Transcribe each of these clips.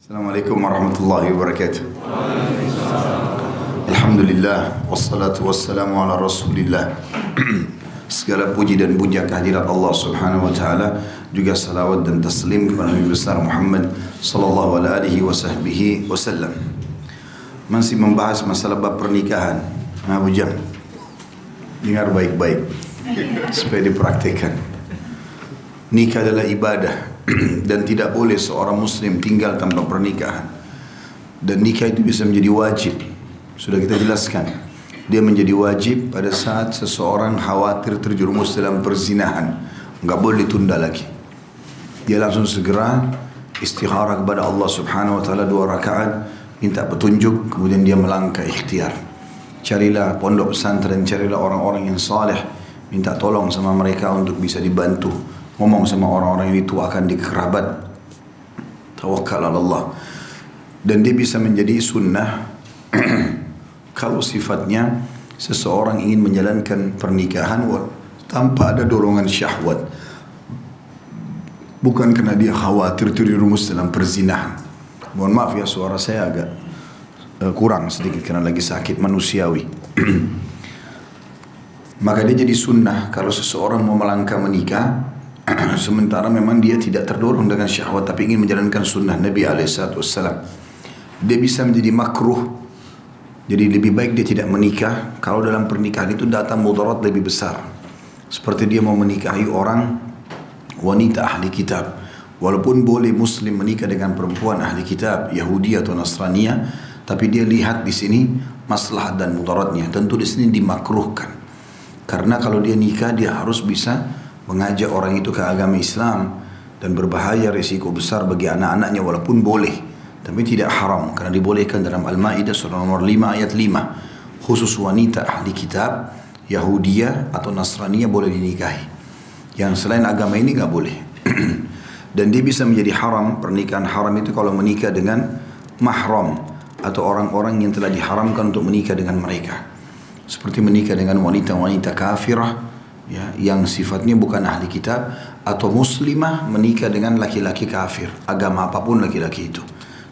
Assalamualaikum warahmatullahi wabarakatuh. Alhamdulillah wassalatu wassalamu ala Rasulillah. Segala puji dan puja kehadirat Allah Subhanahu wa taala, juga salawat dan taslim kepada Nabi besar Muhammad sallallahu alaihi wasahbihi wasallam. Masih membahas masalah bab pernikahan. Nah, bujang. Dengar baik-baik supaya dipraktikkan. Nikah adalah ibadah dan tidak boleh seorang muslim tinggal tanpa pernikahan. Dan nikah itu bisa menjadi wajib. Sudah kita jelaskan. Dia menjadi wajib pada saat seseorang khawatir terjerumus dalam perzinahan. Enggak boleh ditunda lagi. Dia langsung segera istikharah kepada Allah Subhanahu wa taala dua rakaat, minta petunjuk, kemudian dia melangkah ikhtiar. Carilah pondok pesantren, carilah orang-orang yang saleh, minta tolong sama mereka untuk bisa dibantu. Ngomong sama orang-orang yang dituakan di kerabat. Tawakal Allah. Dan dia bisa menjadi sunnah kalau sifatnya seseorang ingin menjalankan pernikahan tanpa ada dorongan syahwat. Bukan karena dia khawatir terjerumus dalam perzinahan. Mohon maaf ya suara saya agak uh, kurang sedikit karena lagi sakit manusiawi. Maka dia jadi sunnah kalau seseorang mau melangkah menikah sementara memang dia tidak terdorong dengan syahwat tapi ingin menjalankan sunnah Nabi SAW. Dia bisa menjadi makruh. Jadi lebih baik dia tidak menikah kalau dalam pernikahan itu datang mudarat lebih besar. Seperti dia mau menikahi orang wanita ahli kitab. Walaupun boleh muslim menikah dengan perempuan ahli kitab, Yahudi atau Nasrania, tapi dia lihat di sini masalah dan mudaratnya. Tentu di sini dimakruhkan. Karena kalau dia nikah dia harus bisa mengajak orang itu ke agama Islam dan berbahaya risiko besar bagi anak-anaknya walaupun boleh tapi tidak haram karena dibolehkan dalam Al-Maidah surah nomor 5 ayat 5 khusus wanita ahli kitab Yahudiyah atau Nasrania boleh dinikahi. Yang selain agama ini nggak boleh. Dan dia bisa menjadi haram. Pernikahan haram itu kalau menikah dengan mahram atau orang-orang yang telah diharamkan untuk menikah dengan mereka. Seperti menikah dengan wanita-wanita kafirah ya yang sifatnya bukan ahli kitab atau muslimah menikah dengan laki-laki kafir agama apa pun laki-laki itu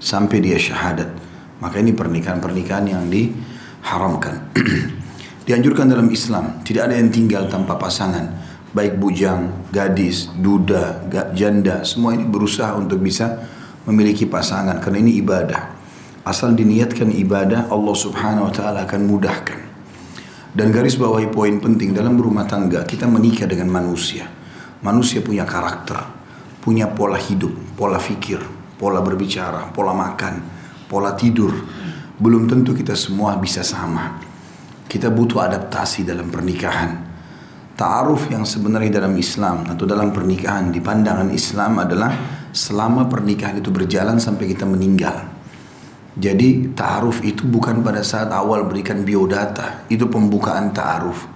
sampai dia syahadat. Maka ini pernikahan-pernikahan yang diharamkan. Dianjurkan dalam Islam tidak ada yang tinggal tanpa pasangan. Baik bujang, gadis, duda, janda semua ini berusaha untuk bisa memiliki pasangan. Karena ini ibadah. Asal diniatkan ibadah Allah subhanahu wa ta'ala akan mudahkan dan garis bawahi poin penting dalam berumah tangga kita menikah dengan manusia. Manusia punya karakter, punya pola hidup, pola fikir, pola berbicara, pola makan, pola tidur. Belum tentu kita semua bisa sama. Kita butuh adaptasi dalam pernikahan. Ta'aruf yang sebenarnya dalam Islam atau dalam pernikahan di pandangan Islam adalah selama pernikahan itu berjalan sampai kita meninggal. Jadi ta'aruf itu bukan pada saat awal berikan biodata, itu pembukaan ta'aruf.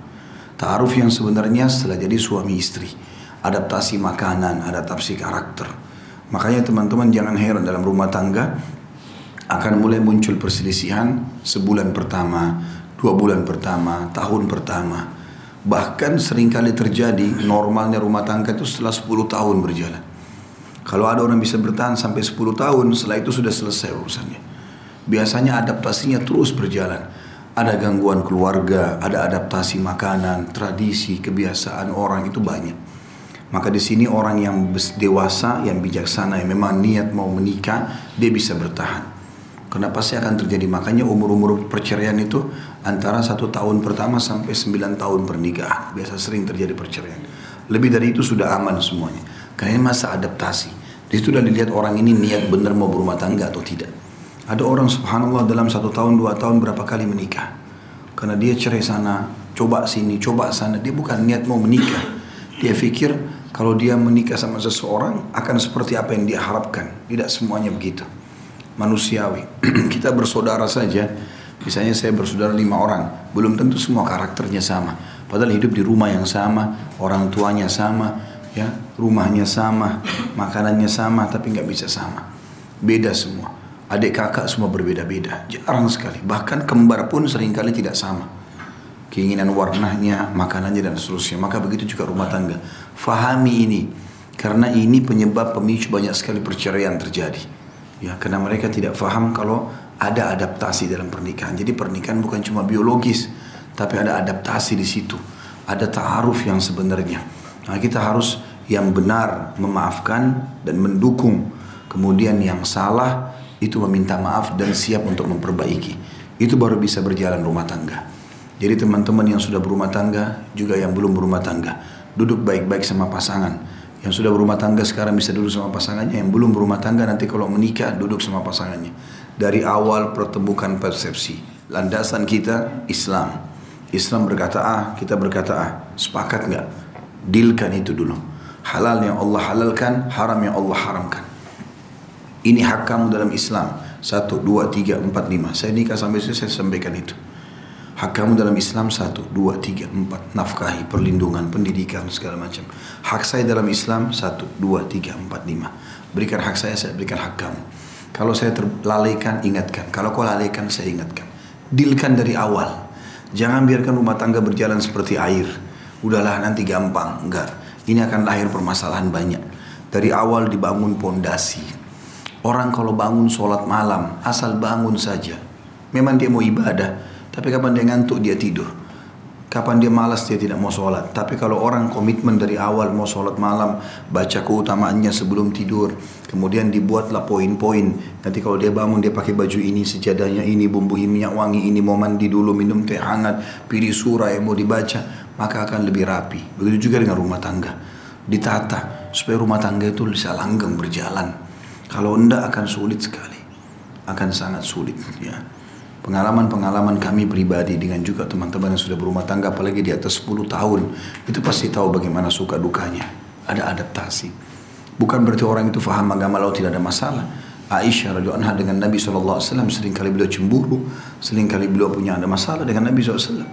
Ta'aruf yang sebenarnya setelah jadi suami istri, adaptasi makanan, adaptasi karakter. Makanya teman-teman jangan heran dalam rumah tangga akan mulai muncul perselisihan sebulan pertama, dua bulan pertama, tahun pertama. Bahkan sering kali terjadi normalnya rumah tangga itu setelah 10 tahun berjalan. Kalau ada orang bisa bertahan sampai 10 tahun, setelah itu sudah selesai urusannya biasanya adaptasinya terus berjalan. Ada gangguan keluarga, ada adaptasi makanan, tradisi, kebiasaan orang itu banyak. Maka di sini orang yang dewasa, yang bijaksana, yang memang niat mau menikah, dia bisa bertahan. Kenapa sih akan terjadi? Makanya umur-umur perceraian itu antara satu tahun pertama sampai sembilan tahun pernikahan. Biasa sering terjadi perceraian. Lebih dari itu sudah aman semuanya. Karena masa adaptasi. Di situ sudah dilihat orang ini niat benar mau berumah tangga atau tidak. Ada orang subhanallah dalam satu tahun, dua tahun berapa kali menikah. Karena dia cerai sana, coba sini, coba sana. Dia bukan niat mau menikah. Dia pikir kalau dia menikah sama seseorang akan seperti apa yang dia harapkan. Tidak semuanya begitu. Manusiawi. Kita bersaudara saja. Misalnya saya bersaudara lima orang. Belum tentu semua karakternya sama. Padahal hidup di rumah yang sama. Orang tuanya sama. ya Rumahnya sama. Makanannya sama. Tapi nggak bisa sama. Beda semua. Adik kakak semua berbeda-beda, jarang sekali. Bahkan kembar pun sering kali tidak sama. Keinginan warnanya, makanannya dan seterusnya. Maka begitu juga rumah tangga. Fahami ini. Karena ini penyebab pemicu banyak sekali perceraian terjadi. Ya, karena mereka tidak faham kalau ada adaptasi dalam pernikahan. Jadi pernikahan bukan cuma biologis, tapi ada adaptasi di situ. Ada ta'aruf yang sebenarnya. Nah, kita harus yang benar memaafkan dan mendukung. Kemudian yang salah itu meminta maaf dan siap untuk memperbaiki. Itu baru bisa berjalan rumah tangga. Jadi teman-teman yang sudah berumah tangga juga yang belum berumah tangga duduk baik-baik sama pasangan. Yang sudah berumah tangga sekarang bisa duduk sama pasangannya, yang belum berumah tangga nanti kalau menikah duduk sama pasangannya. Dari awal pertemukan persepsi. Landasan kita Islam. Islam berkata A, kita berkata A. Sepakat nggak? Dilkan itu dulu. Halal yang Allah halalkan, haram yang Allah haramkan. Ini hak kamu dalam Islam. Satu, dua, tiga, empat, lima. Saya nikah sampai saya sampaikan itu. Hak kamu dalam Islam satu, dua, tiga, empat. Nafkahi, perlindungan, pendidikan, segala macam. Hak saya dalam Islam satu, dua, tiga, empat, lima. Berikan hak saya, saya berikan hak kamu. Kalau saya terlalaikan, ingatkan. Kalau kau lalaikan, saya ingatkan. Dilkan dari awal. Jangan biarkan rumah tangga berjalan seperti air. Udahlah nanti gampang. Enggak. Ini akan lahir permasalahan banyak. Dari awal dibangun pondasi. Orang kalau bangun sholat malam, asal bangun saja. Memang dia mau ibadah, tapi kapan dia ngantuk dia tidur. Kapan dia malas dia tidak mau sholat. Tapi kalau orang komitmen dari awal mau sholat malam, baca keutamaannya sebelum tidur, kemudian dibuatlah poin-poin. Nanti kalau dia bangun dia pakai baju ini, sejadahnya ini, bumbu minyak wangi ini, mau mandi dulu, minum teh hangat, pilih surah yang mau dibaca, maka akan lebih rapi. Begitu juga dengan rumah tangga. Ditata supaya rumah tangga itu bisa langgeng berjalan. Kalau enggak akan sulit sekali. Akan sangat sulit ya. Pengalaman-pengalaman kami pribadi dengan juga teman-teman yang sudah berumah tangga apalagi di atas 10 tahun itu pasti tahu bagaimana suka dukanya. Ada adaptasi. Bukan berarti orang itu faham agama lalu tidak ada masalah. Aisyah radhiyallahu anha dengan Nabi SAW sering kali beliau cemburu sering kali beliau punya ada masalah dengan Nabi SAW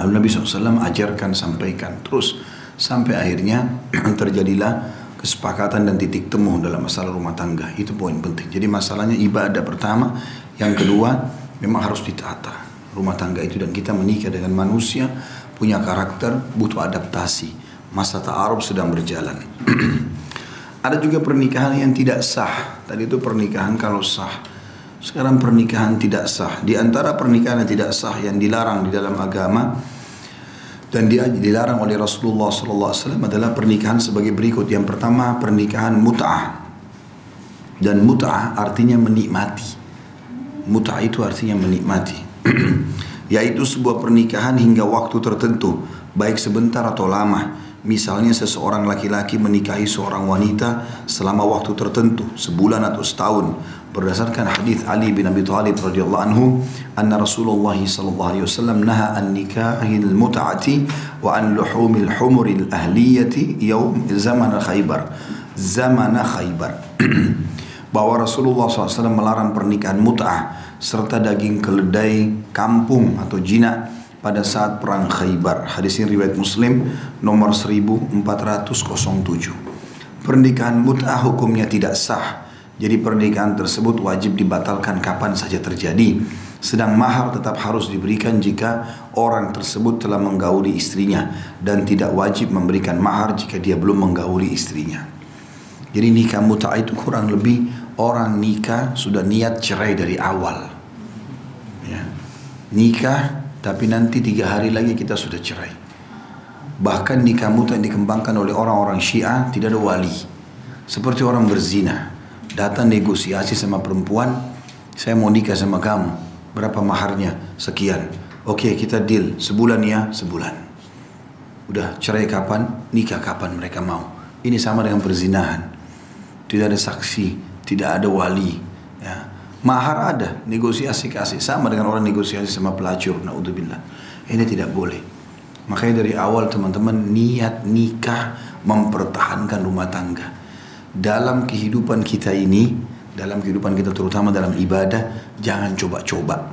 lalu Nabi SAW ajarkan sampaikan terus. Sampai akhirnya terjadilah kesepakatan dan titik temu dalam masalah rumah tangga. Itu poin penting. Jadi masalahnya ibadah pertama yang kedua memang harus ditata. Rumah tangga itu dan kita menikah dengan manusia punya karakter butuh adaptasi. Masa ta'aruf sedang berjalan. Ada juga pernikahan yang tidak sah. Tadi itu pernikahan kalau sah. Sekarang pernikahan tidak sah. Di antara pernikahan yang tidak sah yang dilarang di dalam agama dan dia dilarang oleh Rasulullah SAW adalah pernikahan sebagai berikut yang pertama pernikahan mut'ah dan mut'ah artinya menikmati Muta itu artinya menikmati. Yaitu sebuah pernikahan hingga waktu tertentu, baik sebentar atau lama. Misalnya seseorang laki-laki menikahi seorang wanita selama waktu tertentu, sebulan atau setahun. Berdasarkan hadis Ali bin Abi Thalib radhiyallahu anhu, anna Rasulullah sallallahu alaihi wasallam naha an nikahil mut'ati wa an luhumil humuril ahliyati yaum zaman Khaybar. Zaman Khaybar. bahwa Rasulullah SAW melarang pernikahan mut'ah serta daging keledai kampung atau jinak pada saat perang Khaybar. Hadis ini riwayat Muslim nomor 1407. Pernikahan mut'ah hukumnya tidak sah. Jadi pernikahan tersebut wajib dibatalkan kapan saja terjadi. Sedang mahar tetap harus diberikan jika orang tersebut telah menggauli istrinya dan tidak wajib memberikan mahar jika dia belum menggauli istrinya. Jadi nikah mut'ah itu kurang lebih orang nikah sudah niat cerai dari awal. Ya. Nikah tapi nanti tiga hari lagi kita sudah cerai. Bahkan nikah muta yang dikembangkan oleh orang-orang Syiah tidak ada wali. Seperti orang berzina. Datang negosiasi sama perempuan, saya mau nikah sama kamu. Berapa maharnya? Sekian. Oke kita deal, sebulan ya, sebulan. Udah cerai kapan, nikah kapan mereka mau. Ini sama dengan perzinahan. Tidak ada saksi, tidak ada wali ya mahar ada negosiasi kasih sama dengan orang negosiasi sama pelacur naudzubillah ini tidak boleh makanya dari awal teman-teman niat nikah mempertahankan rumah tangga dalam kehidupan kita ini dalam kehidupan kita terutama dalam ibadah jangan coba-coba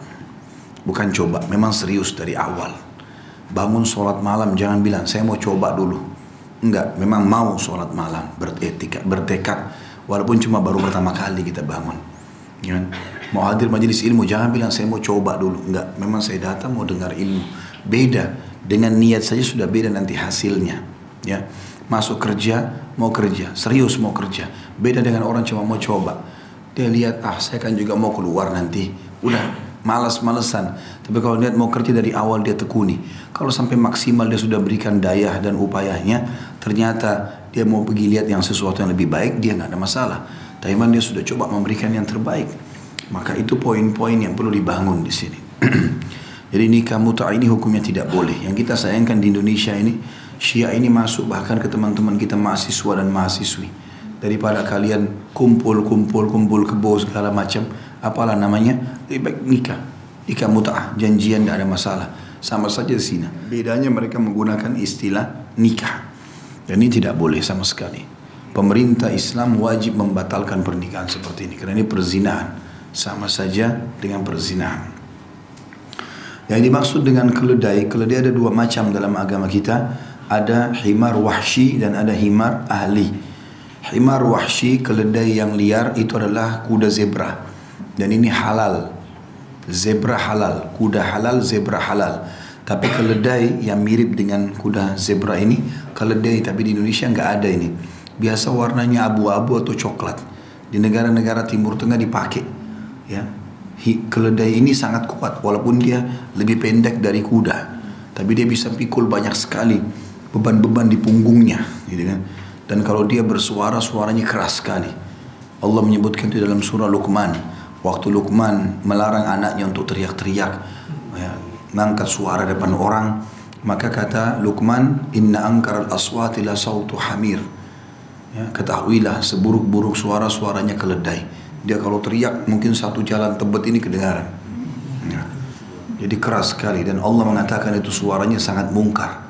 bukan coba memang serius dari awal bangun sholat malam jangan bilang saya mau coba dulu enggak memang mau sholat malam beretika bertekad Walaupun cuma baru pertama kali kita bangun. Ya. Mau hadir majelis ilmu jangan bilang saya mau coba dulu. Enggak, memang saya datang mau dengar ilmu. Beda dengan niat saja sudah beda nanti hasilnya. Ya. Masuk kerja mau kerja, serius mau kerja. Beda dengan orang cuma mau coba. Dia lihat, ah saya kan juga mau keluar nanti. Udah malas-malesan. Tapi kalau lihat mau kerja dari awal dia tekuni. Kalau sampai maksimal dia sudah berikan daya dan upayanya, ternyata dia mau pergi lihat yang sesuatu yang lebih baik, dia nggak ada masalah. Tapi dia sudah coba memberikan yang terbaik. Maka itu poin-poin yang perlu dibangun di sini. Jadi nikah muta ini hukumnya tidak boleh. Yang kita sayangkan di Indonesia ini, Syiah ini masuk bahkan ke teman-teman kita mahasiswa dan mahasiswi. Daripada kalian kumpul, kumpul, kumpul kebo segala macam, apalah namanya, lebih baik nikah. Nikah muta'ah, janjian tidak ada masalah. Sama saja di sini. Bedanya mereka menggunakan istilah nikah. Dan ini tidak boleh sama sekali. Pemerintah Islam wajib membatalkan pernikahan seperti ini. Karena ini perzinahan. Sama saja dengan perzinahan. Yang dimaksud dengan keledai, keledai ada dua macam dalam agama kita. Ada himar wahsy dan ada himar ahli. Himar wahsy, keledai yang liar itu adalah kuda zebra. Dan ini halal. Zebra halal. Kuda halal zebra halal. Tapi keledai yang mirip dengan kuda zebra ini keledai tapi di Indonesia nggak ada ini. Biasa warnanya abu-abu atau coklat. Di negara-negara timur tengah dipakai ya. Keledai ini sangat kuat walaupun dia lebih pendek dari kuda. Tapi dia bisa pikul banyak sekali beban-beban di punggungnya gitu kan dan kalau dia bersuara suaranya keras sekali Allah menyebutkan itu dalam surah Luqman Waktu Luqman melarang anaknya untuk teriak-teriak, ya, mengangkat suara depan orang, maka kata Luqman, Inna angkar al-aswati la sautu hamir. Ya, ketahuilah seburuk-buruk suara suaranya keledai. Dia kalau teriak mungkin satu jalan tebet ini kedengaran. Ya. Jadi keras sekali dan Allah mengatakan itu suaranya sangat mungkar.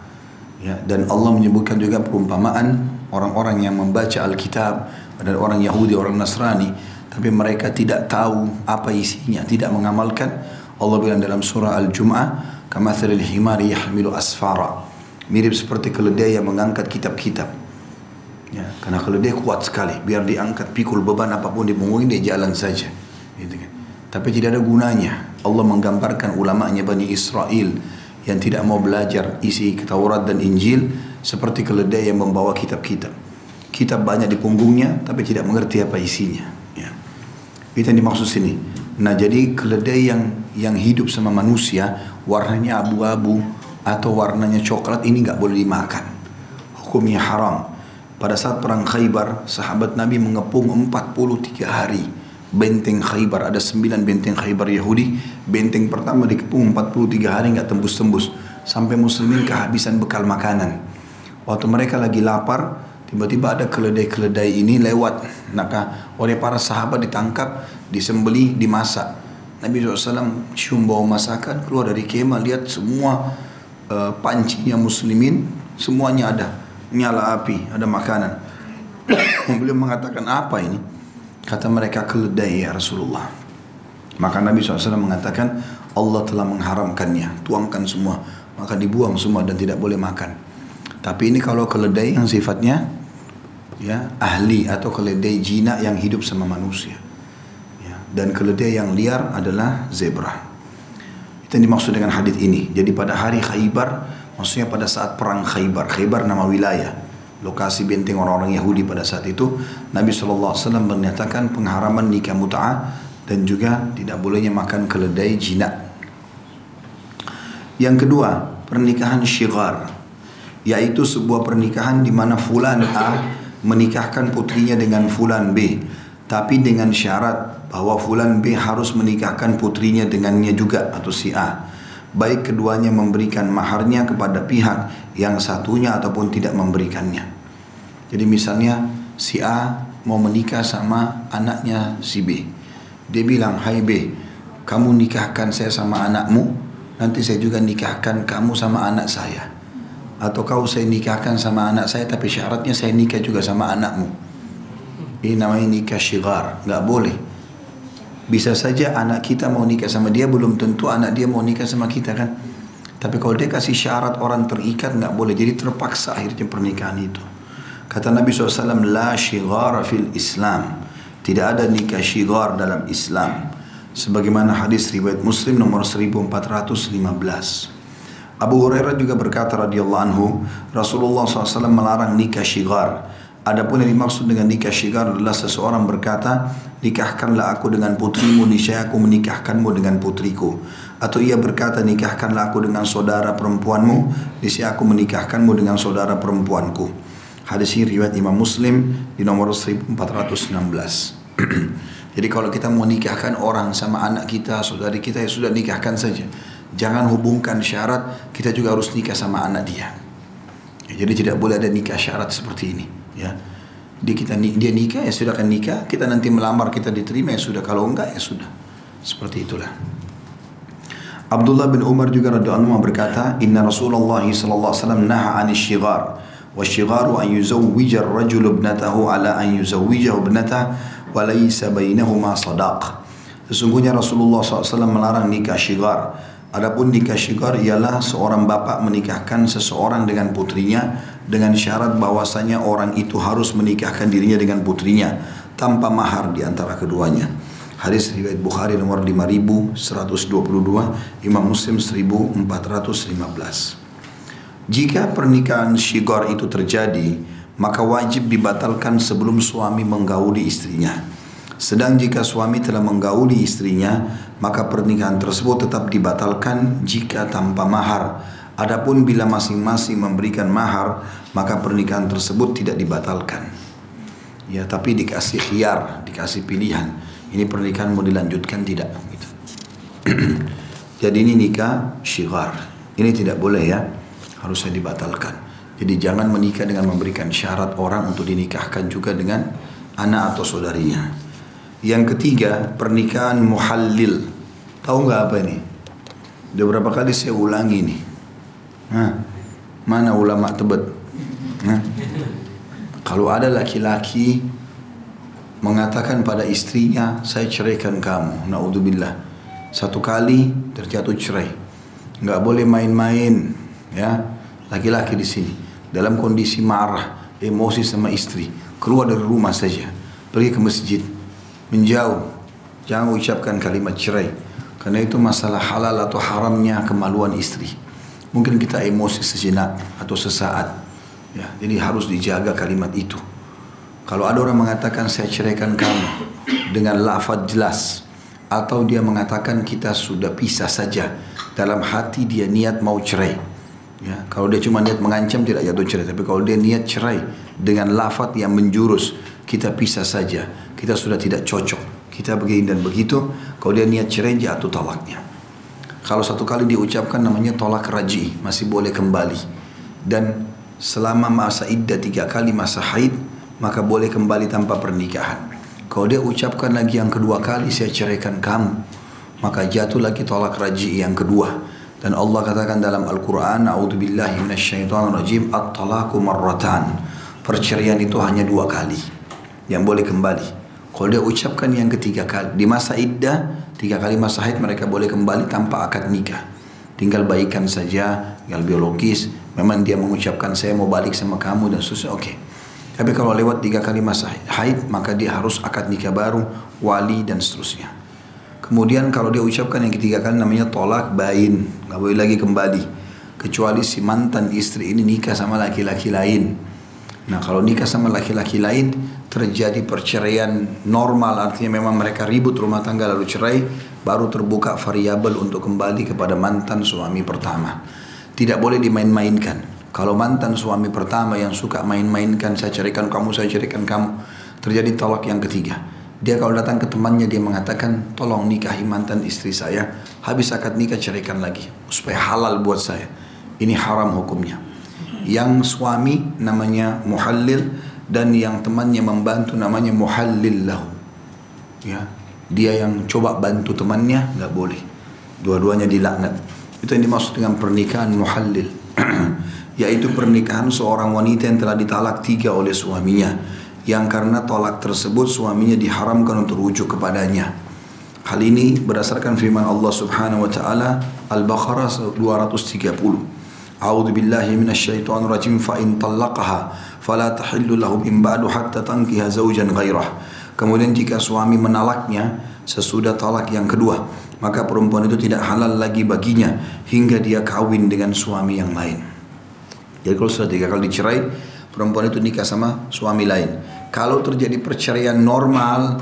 Ya, dan Allah menyebutkan juga perumpamaan orang-orang yang membaca Alkitab dan orang Yahudi, orang Nasrani tapi mereka tidak tahu apa isinya, tidak mengamalkan. Allah bilang dalam surah Al-Jum'ah, "Kamathalil himari yahmilu asfara." Mirip seperti keledai yang mengangkat kitab-kitab. Ya, karena keledai kuat sekali, biar diangkat pikul beban apa pun di dia jalan saja. Gitu kan. Tapi tidak ada gunanya. Allah menggambarkan ulamanya Bani Israel yang tidak mau belajar isi Taurat dan Injil seperti keledai yang membawa kitab-kitab. Kitab banyak di punggungnya tapi tidak mengerti apa isinya. Itu yang dimaksud sini. Nah jadi keledai yang yang hidup sama manusia warnanya abu-abu atau warnanya coklat ini nggak boleh dimakan. Hukumnya haram. Pada saat perang Khaybar, sahabat Nabi mengepung 43 hari. Benteng Khaybar, ada 9 benteng Khaybar Yahudi. Benteng pertama dikepung 43 hari nggak tembus-tembus. Sampai muslimin kehabisan bekal makanan. Waktu mereka lagi lapar, Tiba-tiba ada keledai-keledai ini lewat. Maka oleh para sahabat ditangkap, disembeli, dimasak. Nabi SAW cium bau masakan, keluar dari kemah, lihat semua uh, pancinya muslimin, semuanya ada. Nyala api, ada makanan. Beliau mengatakan apa ini? Kata mereka keledai ya Rasulullah. Maka Nabi SAW mengatakan Allah telah mengharamkannya, tuangkan semua. Maka dibuang semua dan tidak boleh makan. Tapi ini kalau keledai yang sifatnya ya ahli atau keledai jinak yang hidup sama manusia. Ya, dan keledai yang liar adalah zebra. Itu yang dimaksud dengan hadis ini. Jadi pada hari Khaybar, maksudnya pada saat perang Khaybar. Khaybar nama wilayah, lokasi benteng orang-orang Yahudi pada saat itu. Nabi SAW menyatakan pengharaman nikah muta'ah dan juga tidak bolehnya makan keledai jinak. Yang kedua, pernikahan syigar, yaitu sebuah pernikahan di mana fulan A menikahkan putrinya dengan fulan B tapi dengan syarat bahwa fulan B harus menikahkan putrinya dengannya juga atau si A baik keduanya memberikan maharnya kepada pihak yang satunya ataupun tidak memberikannya. Jadi misalnya si A mau menikah sama anaknya si B. Dia bilang hai B kamu nikahkan saya sama anakmu nanti saya juga nikahkan kamu sama anak saya. Atau kau saya nikahkan sama anak saya tapi syaratnya saya nikah juga sama anakmu. Ini namanya nikah syigar nggak boleh. Bisa saja anak kita mau nikah sama dia belum tentu anak dia mau nikah sama kita kan tapi kalau dia kasih syarat orang terikat nggak boleh. Jadi terpaksa akhirnya pernikahan itu. Kata Nabi SAW la syigar fil Islam. Tidak ada nikah syigar dalam Islam. Sebagaimana hadis riwayat Muslim nomor 1415 Abu Hurairah juga berkata radhiyallahu anhu, Rasulullah SAW melarang nikah syigar. Adapun yang dimaksud dengan nikah syigar adalah seseorang berkata, nikahkanlah aku dengan putrimu, niscaya aku menikahkanmu dengan putriku. Atau ia berkata, nikahkanlah aku dengan saudara perempuanmu, niscaya aku menikahkanmu dengan saudara perempuanku. Hadis ini riwayat Imam Muslim di nomor 1416. Jadi kalau kita mau nikahkan orang sama anak kita, saudari kita ya sudah nikahkan saja. Jangan hubungkan syarat kita juga harus nikah sama anak dia. Ya, jadi tidak boleh ada nikah syarat seperti ini ya dia kita dia nikah ya sudah kan nikah kita nanti melamar kita diterima ya sudah kalau enggak ya sudah seperti itulah Abdullah bin Umar juga radhiyallahu anhu berkata inna Rasulullah sallallahu alaihi wasallam naha 'anil shighar والشغار أن يزوج الرجل ابنته على أن يزوجه ابنته وليس بينهما صداق Sesungguhnya Rasulullah SAW melarang nikah syigar. Adapun nikah syigar ialah seorang bapak menikahkan seseorang dengan putrinya dengan syarat bahwasanya orang itu harus menikahkan dirinya dengan putrinya tanpa mahar di antara keduanya. Hadis riwayat Bukhari nomor 5122, Imam Muslim 1415. Jika pernikahan syigor itu terjadi, maka wajib dibatalkan sebelum suami menggauli istrinya. Sedang jika suami telah menggauli istrinya, maka pernikahan tersebut tetap dibatalkan jika tanpa mahar Adapun bila masing-masing memberikan mahar, maka pernikahan tersebut tidak dibatalkan. Ya, tapi dikasih khiar, dikasih pilihan. Ini pernikahan mau dilanjutkan tidak? Gitu. Jadi ini nikah syigar. Ini tidak boleh ya, harusnya dibatalkan. Jadi jangan menikah dengan memberikan syarat orang untuk dinikahkan juga dengan anak atau saudarinya. Yang ketiga, pernikahan muhallil. Tahu nggak apa ini? Udah berapa kali saya ulangi nih. Nah, mana ulama tebet? Nah, kalau ada laki-laki mengatakan pada istrinya, saya ceraikan kamu, naudzubillah. Satu kali terjatuh cerai, nggak boleh main-main, ya. Laki-laki di sini dalam kondisi marah, emosi sama istri, keluar dari rumah saja, pergi ke masjid, menjauh, jangan ucapkan kalimat cerai, karena itu masalah halal atau haramnya kemaluan istri. Mungkin kita emosi sejenak atau sesaat. Ya, jadi harus dijaga kalimat itu. Kalau ada orang mengatakan saya ceraikan kamu dengan lafaz jelas atau dia mengatakan kita sudah pisah saja dalam hati dia niat mau cerai. Ya, kalau dia cuma niat mengancam tidak jatuh cerai, tapi kalau dia niat cerai dengan lafaz yang menjurus kita pisah saja, kita sudah tidak cocok, kita begini dan begitu, kalau dia niat cerai jatuh talaknya. Kalau satu kali diucapkan namanya tolak raji, masih boleh kembali. Dan selama masa iddah tiga kali masa haid, maka boleh kembali tanpa pernikahan. Kalau dia ucapkan lagi yang kedua kali, saya ceraikan kamu. Maka jatuh lagi tolak raji yang kedua. Dan Allah katakan dalam Al-Quran, A'udzubillahi rajim At-talaku marratan. Perceraian itu hanya dua kali. Yang boleh kembali. Kalau dia ucapkan yang ketiga kali, di masa iddah, Tiga kali masa haid mereka boleh kembali tanpa akad nikah. Tinggal baikan saja, tinggal biologis. Memang dia mengucapkan saya mau balik sama kamu dan seterusnya, oke. Tapi kalau lewat tiga kali masa haid, maka dia harus akad nikah baru, wali dan seterusnya. Kemudian kalau dia ucapkan yang ketiga kali namanya tolak bain, nggak boleh lagi kembali. Kecuali si mantan istri ini nikah sama laki-laki lain. Nah kalau nikah sama laki-laki lain, terjadi perceraian normal artinya memang mereka ribut rumah tangga lalu cerai baru terbuka variabel untuk kembali kepada mantan suami pertama tidak boleh dimain-mainkan kalau mantan suami pertama yang suka main-mainkan saya carikan kamu saya carikan kamu terjadi tolak yang ketiga dia kalau datang ke temannya dia mengatakan tolong nikahi mantan istri saya habis akad nikah ceraikan lagi supaya halal buat saya ini haram hukumnya yang suami namanya muhallil dan yang temannya membantu namanya muhallil lahu. Ya, dia yang coba bantu temannya nggak boleh. Dua-duanya dilaknat. Itu yang dimaksud dengan pernikahan muhallil. yaitu pernikahan seorang wanita yang telah ditalak tiga oleh suaminya yang karena tolak tersebut suaminya diharamkan untuk rujuk kepadanya. Hal ini berdasarkan firman Allah Subhanahu wa taala Al-Baqarah 230. A'udzu billahi minasyaitonir rajim fa in talaqaha fala tahillu lahu in ba'du hatta tankiha zawjan ghairah. Kemudian jika suami menalaknya sesudah talak yang kedua, maka perempuan itu tidak halal lagi baginya hingga dia kawin dengan suami yang lain jadi kalau sudah tiga kali dicerai perempuan itu nikah sama suami lain. Kalau terjadi perceraian normal,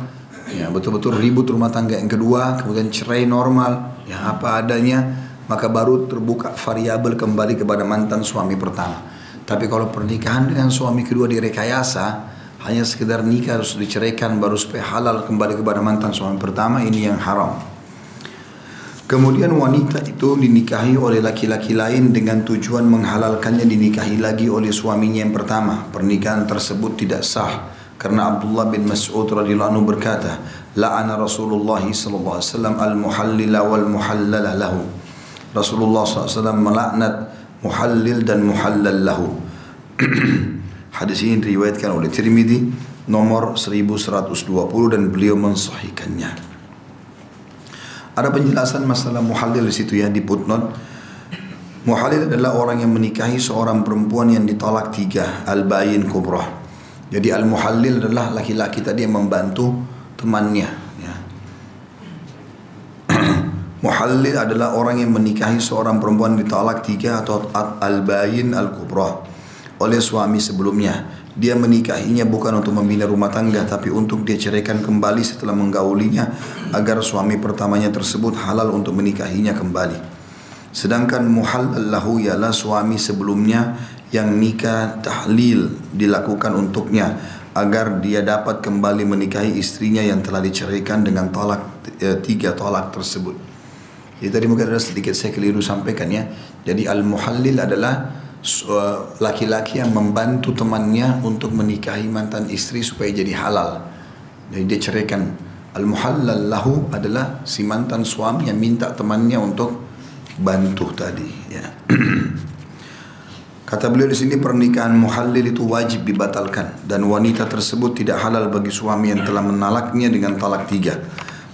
ya betul-betul ribut rumah tangga yang kedua, kemudian cerai normal, ya apa adanya, maka baru terbuka variabel kembali kepada mantan suami pertama. Tapi kalau pernikahan dengan suami kedua direkayasa, hanya sekedar nikah harus diceraikan baru supaya halal kembali kepada mantan suami pertama, ini yang haram. Kemudian wanita itu dinikahi oleh laki-laki lain dengan tujuan menghalalkannya dinikahi lagi oleh suaminya yang pertama. Pernikahan tersebut tidak sah karena Abdullah bin Mas'ud radhiyallahu anhu berkata, "La'ana Rasulullah sallallahu alaihi wasallam al-muhallila wal muhallala lahu." Rasulullah SAW melaknat muhallil dan muhallal lahu. Hadis ini diriwayatkan oleh Tirmidzi nomor 1120 dan beliau mensahihkannya. Ada penjelasan masalah muhalil di situ ya di footnote. Muhalil adalah orang yang menikahi seorang perempuan yang ditolak tiga, al-bayin kubrah. Jadi al-muhallil adalah laki-laki tadi yang membantu temannya. Ya. muhallil adalah orang yang menikahi seorang perempuan ditolak tiga atau al-bayin al-kubrah oleh suami sebelumnya dia menikahinya bukan untuk membina rumah tangga tapi untuk dia ceraikan kembali setelah menggaulinya agar suami pertamanya tersebut halal untuk menikahinya kembali. Sedangkan muhallal lahu ialah suami sebelumnya yang nikah tahlil dilakukan untuknya agar dia dapat kembali menikahi istrinya yang telah diceraikan dengan talak e, tiga talak tersebut. Jadi tadi mungkin ada sedikit saya keliru sampaikan ya. Jadi al-muhallil adalah laki-laki yang membantu temannya untuk menikahi mantan istri supaya jadi halal. Jadi dia ceraikan. Al-muhallal lahu adalah si mantan suami yang minta temannya untuk bantu tadi. Ya. Kata beliau di sini pernikahan muhallil itu wajib dibatalkan dan wanita tersebut tidak halal bagi suami yang telah menalaknya dengan talak tiga.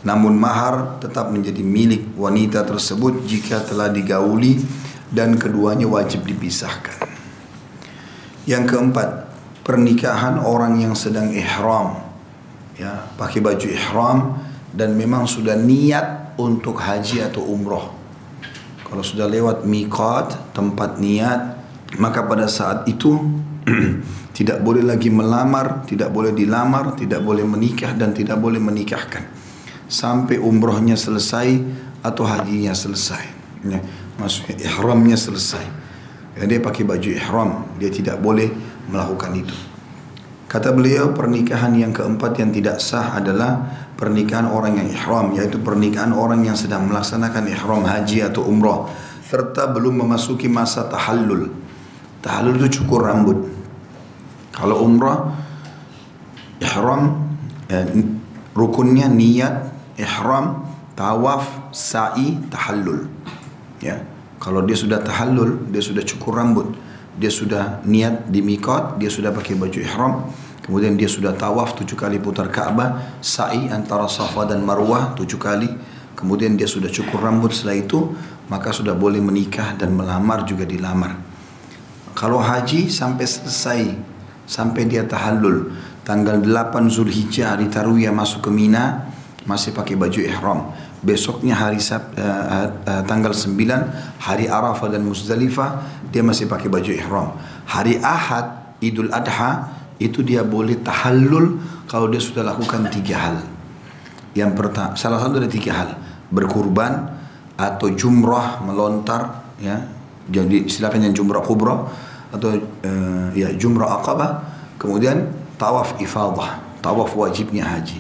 Namun mahar tetap menjadi milik wanita tersebut jika telah digauli dan keduanya wajib dipisahkan. Yang keempat, pernikahan orang yang sedang ihram. Ya, pakai baju ihram dan memang sudah niat untuk haji atau umroh. Kalau sudah lewat miqat, tempat niat, maka pada saat itu tidak boleh lagi melamar, tidak boleh dilamar, tidak boleh menikah dan tidak boleh menikahkan sampai umrohnya selesai atau hajinya selesai. Ya maksudnya ihramnya selesai. Ya, dia pakai baju ihram, dia tidak boleh melakukan itu. Kata beliau pernikahan yang keempat yang tidak sah adalah pernikahan orang yang ihram yaitu pernikahan orang yang sedang melaksanakan ihram haji atau umrah serta belum memasuki masa tahallul. Tahallul itu cukur rambut. Kalau umrah ihram ya, rukunnya niat ihram tawaf sa'i tahallul ya kalau dia sudah tahallul, dia sudah cukur rambut, dia sudah niat di mikot, dia sudah pakai baju ihram, kemudian dia sudah tawaf tujuh kali putar Ka'bah, sa'i antara Safa dan Marwah tujuh kali, kemudian dia sudah cukur rambut setelah itu, maka sudah boleh menikah dan melamar juga dilamar. Kalau haji sampai selesai, sampai dia tahallul, tanggal 8 Zulhijjah hari Tarwiyah masuk ke Mina, masih pakai baju ihram. Besoknya hari Sab, uh, uh, tanggal 9 hari Arafah dan Muzdalifah dia masih pakai baju ihram. Hari Ahad Idul Adha itu dia boleh tahallul kalau dia sudah lakukan tiga hal. Yang pertama, salah satu dari tiga hal, berkurban atau jumrah melontar ya. Jadi istilahnya jumrah kubra atau uh, ya jumrah aqabah, kemudian tawaf ifadah, tawaf wajibnya haji.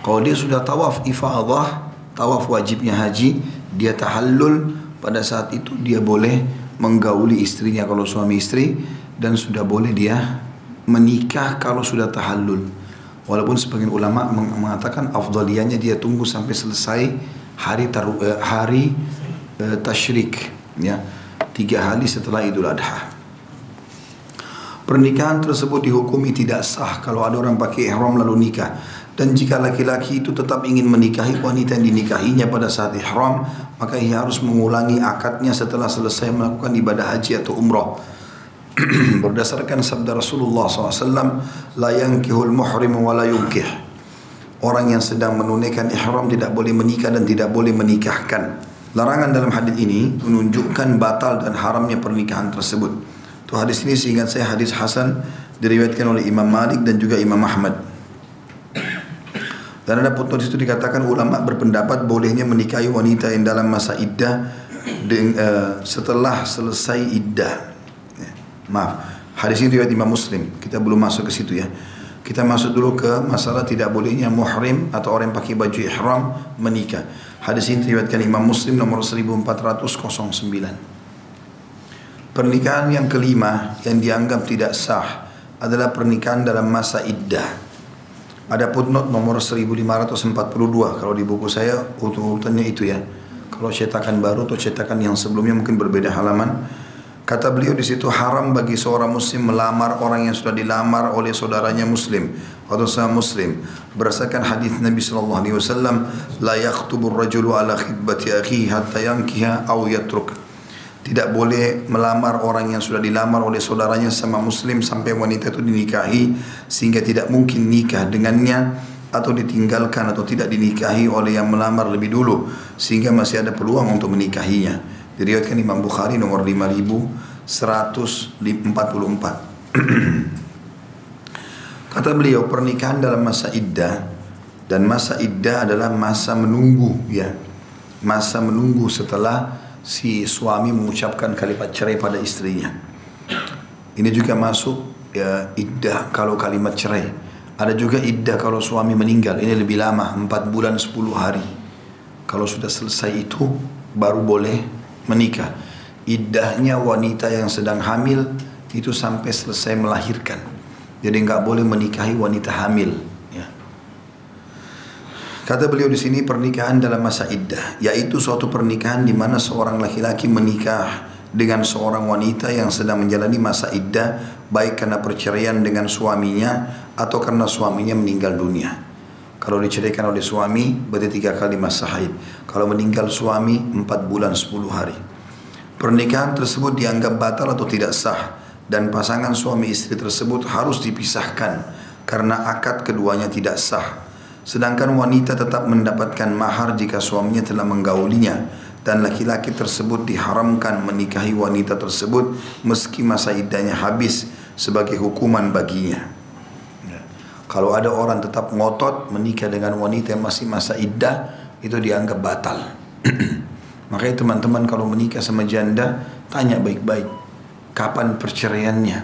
Kalau dia sudah tawaf ifadah, tawaf wajibnya haji, dia tahallul pada saat itu dia boleh menggauli istrinya kalau suami istri dan sudah boleh dia menikah kalau sudah tahallul. Walaupun sebagian ulama mengatakan afdaliannya dia tunggu sampai selesai hari taru, eh, hari eh, tasyrik ya tiga hari setelah Idul Adha. Pernikahan tersebut dihukumi tidak sah kalau ada orang pakai ihram lalu nikah dan jika laki-laki itu tetap ingin menikahi wanita yang dinikahinya pada saat ihram, maka ia harus mengulangi akadnya setelah selesai melakukan ibadah haji atau umrah. Berdasarkan sabda Rasulullah SAW, La yankihul muhrim wa. Orang yang sedang menunaikan ihram tidak boleh menikah dan tidak boleh menikahkan. Larangan dalam hadis ini menunjukkan batal dan haramnya pernikahan tersebut. Itu hadis ini seingat saya hadis Hasan diriwayatkan oleh Imam Malik dan juga Imam Ahmad. Dan ada footnote itu dikatakan ulama berpendapat bolehnya menikahi wanita yang dalam masa iddah dengan, uh, setelah selesai iddah. Ya, maaf, hadis ini riwayat Imam Muslim. Kita belum masuk ke situ ya. Kita masuk dulu ke masalah tidak bolehnya muhrim atau orang yang pakai baju ihram menikah. Hadis ini riwayatkan Imam Muslim nomor 1409. Pernikahan yang kelima yang dianggap tidak sah adalah pernikahan dalam masa iddah. Ada footnote nomor 1542 kalau di buku saya urutannya itu ya. Kalau cetakan baru atau cetakan yang sebelumnya mungkin berbeda halaman. Kata beliau di situ haram bagi seorang muslim melamar orang yang sudah dilamar oleh saudaranya muslim atau sama muslim. Berdasarkan hadis Nabi sallallahu alaihi wasallam, la yaktubu ar-rajulu ala khidbati akhihi hatta yankiha aw yatruk. Tidak boleh melamar orang yang sudah dilamar oleh saudaranya sama muslim sampai wanita itu dinikahi sehingga tidak mungkin nikah dengannya atau ditinggalkan atau tidak dinikahi oleh yang melamar lebih dulu sehingga masih ada peluang untuk menikahinya. Diriwayatkan Imam Bukhari nomor 5144. Kata beliau pernikahan dalam masa iddah dan masa iddah adalah masa menunggu ya. Masa menunggu setelah si suami mengucapkan kalimat cerai pada istrinya. Ini juga masuk ya iddah kalau kalimat cerai. Ada juga iddah kalau suami meninggal. Ini lebih lama, 4 bulan 10 hari. Kalau sudah selesai itu baru boleh menikah. Iddahnya wanita yang sedang hamil itu sampai selesai melahirkan. Jadi nggak boleh menikahi wanita hamil. Kata beliau di sini pernikahan dalam masa iddah, yaitu suatu pernikahan di mana seorang laki-laki menikah dengan seorang wanita yang sedang menjalani masa iddah baik karena perceraian dengan suaminya atau karena suaminya meninggal dunia. Kalau diceraikan oleh suami berarti tiga kali masa haid. Kalau meninggal suami empat bulan sepuluh hari. Pernikahan tersebut dianggap batal atau tidak sah dan pasangan suami istri tersebut harus dipisahkan karena akad keduanya tidak sah. Sedangkan wanita tetap mendapatkan mahar jika suaminya telah menggaulinya dan laki-laki tersebut diharamkan menikahi wanita tersebut meski masa iddahnya habis sebagai hukuman baginya. Kalau ada orang tetap ngotot menikah dengan wanita yang masih masa iddah, itu dianggap batal. Makanya teman-teman kalau menikah sama janda, tanya baik-baik. Kapan perceraiannya?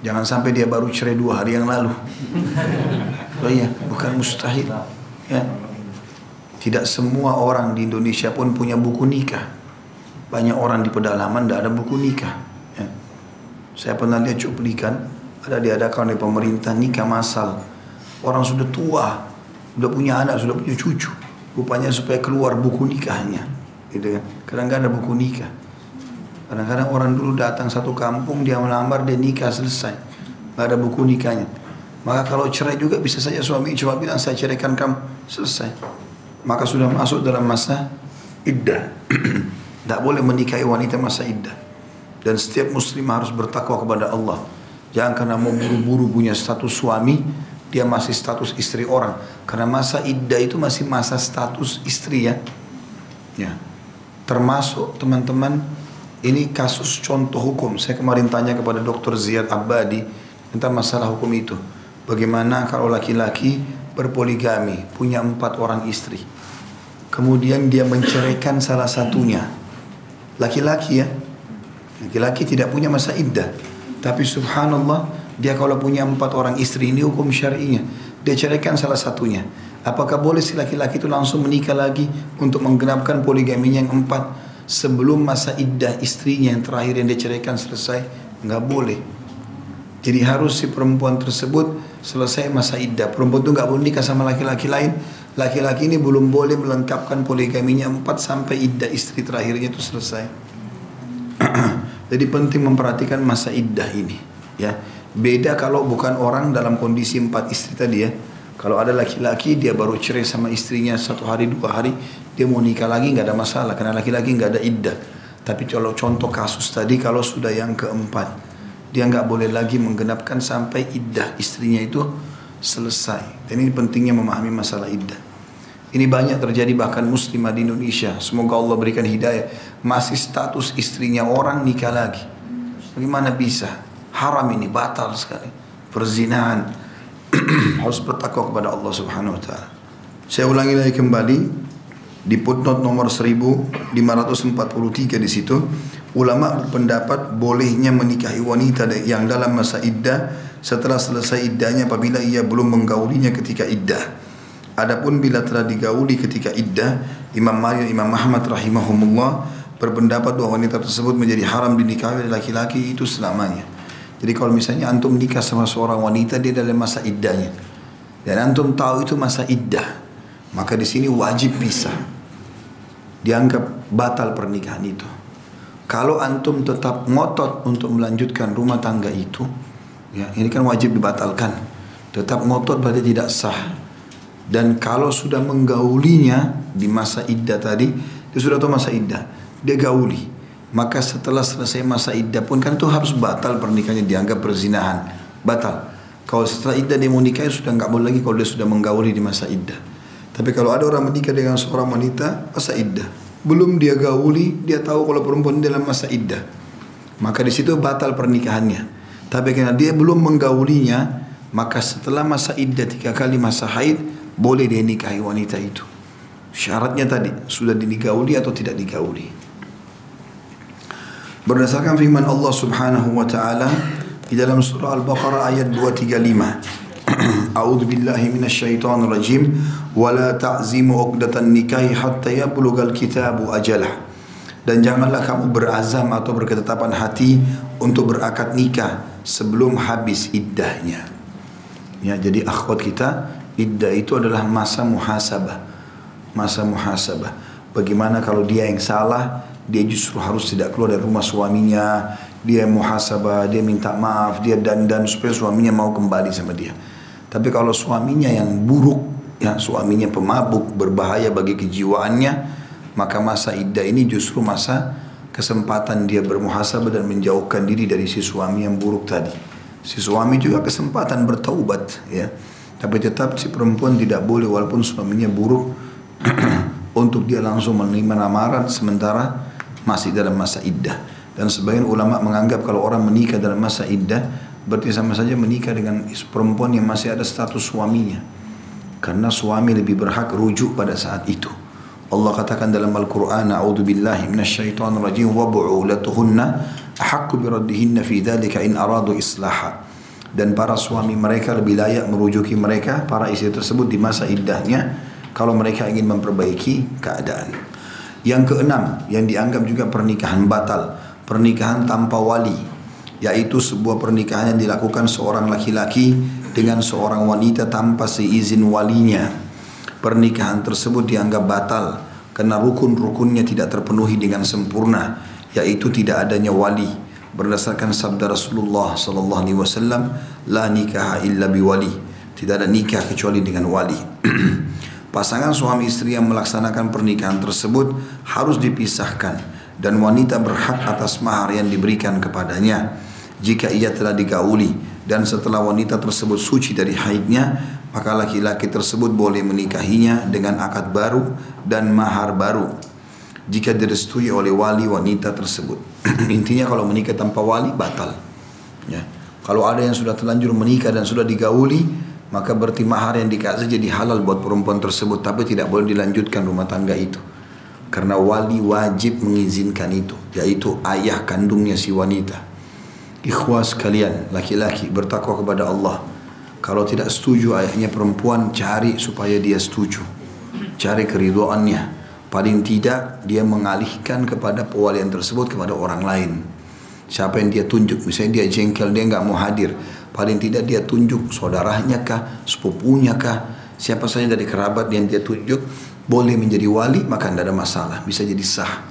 Jangan sampai dia baru cerai dua hari yang lalu. Oh iya, bukan mustahil. Ya. Tidak semua orang di Indonesia pun punya buku nikah. Banyak orang di pedalaman tidak ada buku nikah. Ya. Saya pernah lihat cuplikan ada diadakan oleh pemerintah nikah masal. Orang sudah tua, sudah punya anak, sudah punya cucu. Rupanya supaya keluar buku nikahnya. Gitu kan. Kadang kadang ada buku nikah. Kadang-kadang orang dulu datang satu kampung dia melamar dia nikah selesai. Gak ada buku nikahnya. Maka kalau cerai juga bisa saja suami cuma bilang saya ceraikan kamu selesai. Maka sudah masuk dalam masa iddah. Tidak boleh menikahi wanita masa iddah. Dan setiap muslim harus bertakwa kepada Allah. Jangan karena mau buru-buru punya status suami, dia masih status istri orang. Karena masa iddah itu masih masa status istri ya. Ya. Termasuk teman-teman ini kasus contoh hukum. Saya kemarin tanya kepada Dr. Ziyad Abadi tentang masalah hukum itu. Bagaimana kalau laki-laki berpoligami, punya empat orang istri. Kemudian dia menceraikan salah satunya. Laki-laki ya. Laki-laki tidak punya masa iddah tapi subhanallah dia kalau punya empat orang istri ini hukum syar'inya. Dia ceraikan salah satunya. Apakah boleh si laki-laki itu langsung menikah lagi untuk menggenapkan poligaminya yang empat sebelum masa iddah istrinya yang terakhir yang dia ceraikan selesai? Enggak boleh. Jadi harus si perempuan tersebut selesai masa iddah. Perempuan itu enggak boleh nikah sama laki-laki lain. Laki-laki ini belum boleh melengkapkan poligaminya empat sampai iddah istri terakhirnya itu selesai. Jadi penting memperhatikan masa iddah ini. Ya, beda kalau bukan orang dalam kondisi empat istri tadi ya. Kalau ada laki-laki dia baru cerai sama istrinya satu hari dua hari dia mau nikah lagi nggak ada masalah karena laki-laki nggak ada iddah. Tapi kalau contoh kasus tadi kalau sudah yang keempat dia nggak boleh lagi menggenapkan sampai iddah istrinya itu selesai. Dan ini pentingnya memahami masalah iddah. Ini banyak terjadi bahkan muslimah di Indonesia. Semoga Allah berikan hidayah. Masih status istrinya orang nikah lagi. Bagaimana bisa? Haram ini batal sekali. Perzinahan harus bertakwa kepada Allah Subhanahu wa taala. Saya ulangi lagi kembali di footnote nomor 1543 di situ ulama berpendapat bolehnya menikahi wanita yang dalam masa iddah setelah selesai iddahnya apabila ia belum menggaulinya ketika iddah. Adapun bila telah digauli ketika iddah, Imam Malik Imam Ahmad rahimahumullah berpendapat bahwa wanita tersebut menjadi haram dinikahi oleh laki-laki itu selamanya. Jadi kalau misalnya antum nikah sama seorang wanita dia dalam masa iddahnya dan antum tahu itu masa iddah, maka di sini wajib pisah. Dianggap batal pernikahan itu. Kalau antum tetap ngotot untuk melanjutkan rumah tangga itu, ya ini kan wajib dibatalkan. Tetap ngotot berarti tidak sah. Dan kalau sudah menggaulinya di masa iddah tadi dia sudah tahu masa iddah dia gauli. Maka setelah selesai masa iddah pun kan itu harus batal pernikahannya dianggap perzinahan. Batal. Kalau setelah iddah dia mau nikah sudah nggak boleh lagi kalau dia sudah menggauli di masa iddah tapi kalau ada orang menikah dengan seorang wanita masa iddah belum dia gauli dia tahu kalau perempuan dalam masa iddah maka di situ batal pernikahannya tapi karena dia belum menggaulinya maka setelah masa iddah tiga kali masa haid boleh dia nikahi wanita itu. Syaratnya tadi sudah digauli atau tidak digauli. Berdasarkan firman Allah Subhanahu wa taala di dalam surah Al-Baqarah ayat 235. Billahi minasyaitonir rajim wa la ta'zimu 'uqdatan nikahi hatta yablugha al-kitabu ajalah. Dan janganlah kamu berazam atau berketetapan hati untuk berakad nikah sebelum habis iddahnya. Ya, jadi akhwat kita Iddah itu adalah masa muhasabah. Masa muhasabah. Bagaimana kalau dia yang salah, dia justru harus tidak keluar dari rumah suaminya, dia muhasabah, dia minta maaf, dia dandan supaya suaminya mau kembali sama dia. Tapi kalau suaminya yang buruk, ya suaminya pemabuk, berbahaya bagi kejiwaannya, maka masa iddah ini justru masa kesempatan dia bermuhasabah dan menjauhkan diri dari si suami yang buruk tadi. Si suami juga kesempatan bertaubat, ya. Tapi tetap si perempuan tidak boleh walaupun suaminya buruk untuk dia langsung menerima lamaran sementara masih dalam masa iddah. Dan sebagian ulama menganggap kalau orang menikah dalam masa iddah berarti sama saja menikah dengan perempuan yang masih ada status suaminya. Karena suami lebih berhak rujuk pada saat itu. Allah katakan dalam Al-Quran, A'udhu billahi minasyaitonir rajim wa bu'ulatuhunna ahaqqu biraddihinna fi dhalika in aradu islaha dan para suami mereka lebih layak merujuki mereka para istri tersebut di masa iddahnya kalau mereka ingin memperbaiki keadaan. Yang keenam yang dianggap juga pernikahan batal, pernikahan tanpa wali, yaitu sebuah pernikahan yang dilakukan seorang laki-laki dengan seorang wanita tanpa seizin walinya. Pernikahan tersebut dianggap batal karena rukun-rukunnya tidak terpenuhi dengan sempurna, yaitu tidak adanya wali. Berdasarkan sabda Rasulullah sallallahu alaihi wasallam la nikah illa biwali. Tidak ada nikah kecuali dengan wali. Pasangan suami istri yang melaksanakan pernikahan tersebut harus dipisahkan dan wanita berhak atas mahar yang diberikan kepadanya jika ia telah digauli dan setelah wanita tersebut suci dari haidnya maka laki-laki tersebut boleh menikahinya dengan akad baru dan mahar baru jika direstui oleh wali wanita tersebut. Intinya kalau menikah tanpa wali batal. Ya. Kalau ada yang sudah terlanjur menikah dan sudah digauli, maka berarti mahar yang dikasih jadi halal buat perempuan tersebut, tapi tidak boleh dilanjutkan rumah tangga itu. Karena wali wajib mengizinkan itu, yaitu ayah kandungnya si wanita. Ikhwas kalian, laki-laki bertakwa kepada Allah. Kalau tidak setuju ayahnya perempuan, cari supaya dia setuju. Cari keriduannya paling tidak dia mengalihkan kepada pewalian tersebut kepada orang lain. Siapa yang dia tunjuk? Misalnya dia jengkel dia nggak mau hadir. Paling tidak dia tunjuk saudaranya kah sepupunya kah? Siapa saja dari kerabat yang dia tunjuk boleh menjadi wali maka tidak ada masalah. Bisa jadi sah.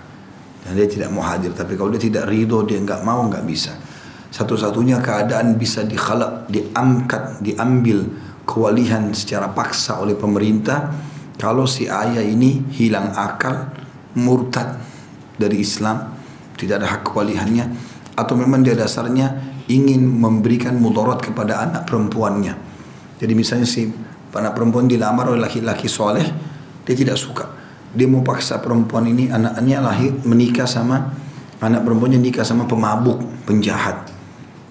Dan dia tidak mau hadir. Tapi kalau dia tidak ridho dia nggak mau nggak bisa satu-satunya keadaan bisa dikhalak diangkat diambil kewalihan secara paksa oleh pemerintah kalau si ayah ini hilang akal, murtad dari Islam, tidak ada hak kewalihannya, atau memang dia dasarnya ingin memberikan mudarat kepada anak perempuannya. Jadi misalnya si anak perempuan dilamar oleh laki-laki soleh, dia tidak suka. Dia mau paksa perempuan ini anaknya lahir menikah sama Anak perempuannya nikah sama pemabuk, penjahat.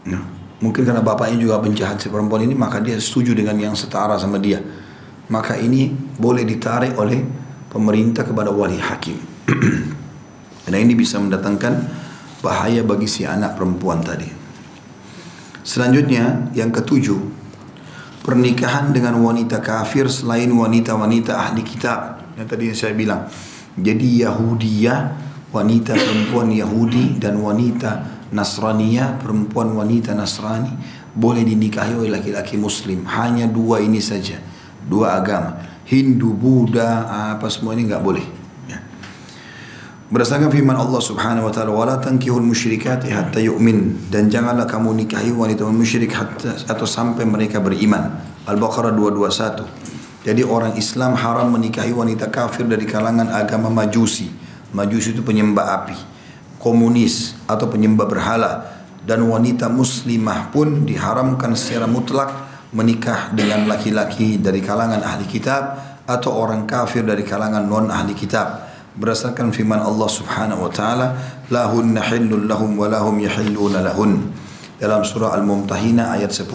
Nah, mungkin karena bapaknya juga penjahat si perempuan ini maka dia setuju dengan yang setara sama dia. Maka ini boleh ditarik oleh pemerintah kepada wali hakim. Karena ini bisa mendatangkan bahaya bagi si anak perempuan tadi. Selanjutnya yang ketujuh, pernikahan dengan wanita kafir selain wanita-wanita ahli kitab. Yang tadi saya bilang. Jadi Yahudiyah, wanita perempuan Yahudi dan wanita Nasraniyah, perempuan wanita Nasrani boleh dinikahi oleh laki-laki muslim. Hanya dua ini saja. Dua agama. Hindu, Buddha, apa semua ini nggak boleh. Ya. Berdasarkan firman Allah Subhanahu wa taala, "Wala tankihul musyrikati hatta yu'min." Dan janganlah kamu nikahi wanita musyrik hatta atau sampai mereka beriman. Al-Baqarah 221. Jadi orang Islam haram menikahi wanita kafir dari kalangan agama Majusi. Majusi itu penyembah api, komunis atau penyembah berhala dan wanita muslimah pun diharamkan secara mutlak menikah dengan laki-laki dari kalangan ahli kitab atau orang kafir dari kalangan non ahli kitab. Berdasarkan firman Allah Subhanahu wa taala lahunna lahum wa lahum lahun. Dalam surah Al-Mumtahina ayat 10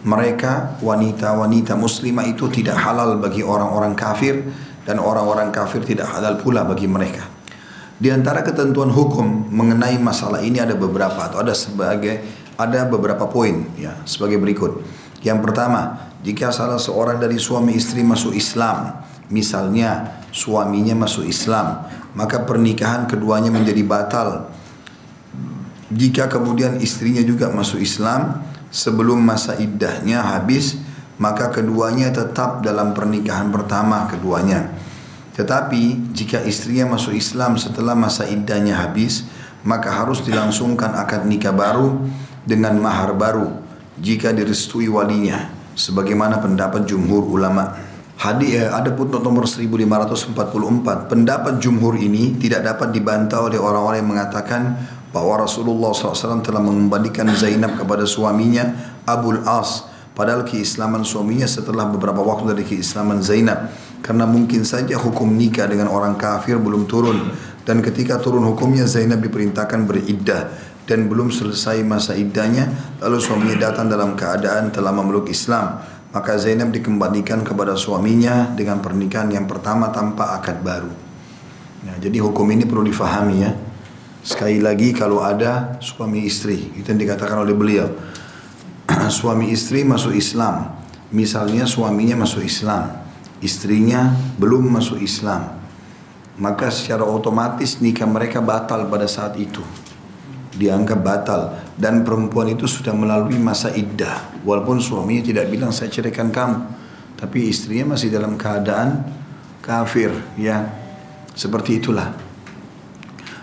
mereka wanita-wanita muslimah itu tidak halal bagi orang-orang kafir dan orang-orang kafir tidak halal pula bagi mereka di antara ketentuan hukum mengenai masalah ini ada beberapa atau ada sebagai ada beberapa poin ya sebagai berikut yang pertama, jika salah seorang dari suami istri masuk Islam, misalnya suaminya masuk Islam, maka pernikahan keduanya menjadi batal. Jika kemudian istrinya juga masuk Islam, sebelum masa iddahnya habis, maka keduanya tetap dalam pernikahan pertama keduanya. Tetapi jika istrinya masuk Islam setelah masa iddahnya habis, maka harus dilangsungkan akad nikah baru dengan mahar baru jika direstui walinya sebagaimana pendapat jumhur ulama. Hadi eh, ada pun nomor 1544. Pendapat jumhur ini tidak dapat dibantah oleh orang-orang yang mengatakan bahwa Rasulullah SAW telah mengembalikan Zainab kepada suaminya Abul As padahal keislaman suaminya setelah beberapa waktu dari keislaman Zainab karena mungkin saja hukum nikah dengan orang kafir belum turun. Dan ketika turun hukumnya Zainab diperintahkan beriddah. Dan belum selesai masa iddahnya lalu suaminya datang dalam keadaan telah memeluk Islam. Maka Zainab dikembalikan kepada suaminya dengan pernikahan yang pertama tanpa akad baru. Ya, jadi hukum ini perlu difahami ya. Sekali lagi kalau ada suami istri itu yang dikatakan oleh beliau. Suami istri masuk Islam. Misalnya suaminya masuk Islam istrinya belum masuk Islam. Maka secara otomatis nikah mereka batal pada saat itu. Dianggap batal. Dan perempuan itu sudah melalui masa iddah. Walaupun suaminya tidak bilang saya ceraikan kamu. Tapi istrinya masih dalam keadaan kafir ya. Seperti itulah.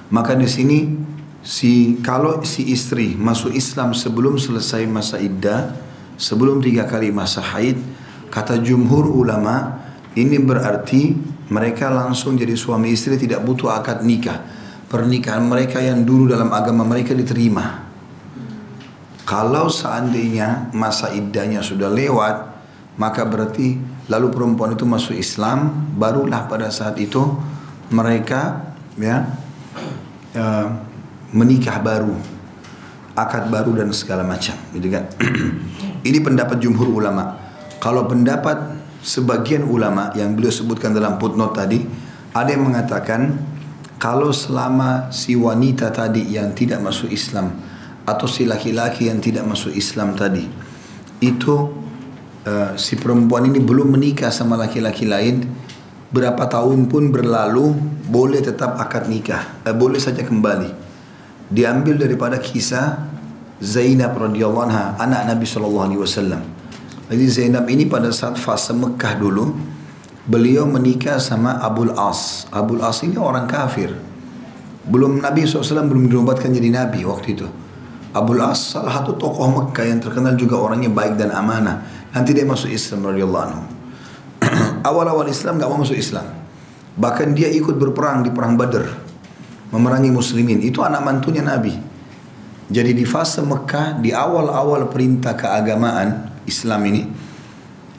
Maka di sini si kalau si istri masuk Islam sebelum selesai masa iddah sebelum tiga kali masa haid kata jumhur ulama ini berarti mereka langsung jadi suami istri tidak butuh akad nikah pernikahan mereka yang dulu dalam agama mereka diterima. Kalau seandainya masa iddahnya sudah lewat, maka berarti lalu perempuan itu masuk Islam, barulah pada saat itu mereka ya uh, menikah baru, akad baru dan segala macam, gitu kan? Ini pendapat jumhur ulama. Kalau pendapat sebagian ulama yang beliau sebutkan dalam footnote tadi, ada yang mengatakan kalau selama si wanita tadi yang tidak masuk Islam atau si laki-laki yang tidak masuk Islam tadi itu uh, si perempuan ini belum menikah sama laki-laki lain berapa tahun pun berlalu boleh tetap akad nikah uh, boleh saja kembali. Diambil daripada kisah Zainab radhiyallahu anha anak Nabi wasallam jadi Zainab ini pada saat fase Mekah dulu beliau menikah sama Abul As. Abul As ini orang kafir. Belum Nabi SAW belum dinobatkan jadi Nabi waktu itu. Abul As salah satu tokoh Mekah yang terkenal juga orangnya baik dan amanah. Nanti dia masuk Islam anhu. Awal-awal Islam gak mau masuk Islam. Bahkan dia ikut berperang di perang Badr. Memerangi muslimin. Itu anak mantunya Nabi. Jadi di fase Mekah, di awal-awal perintah keagamaan Islam ini,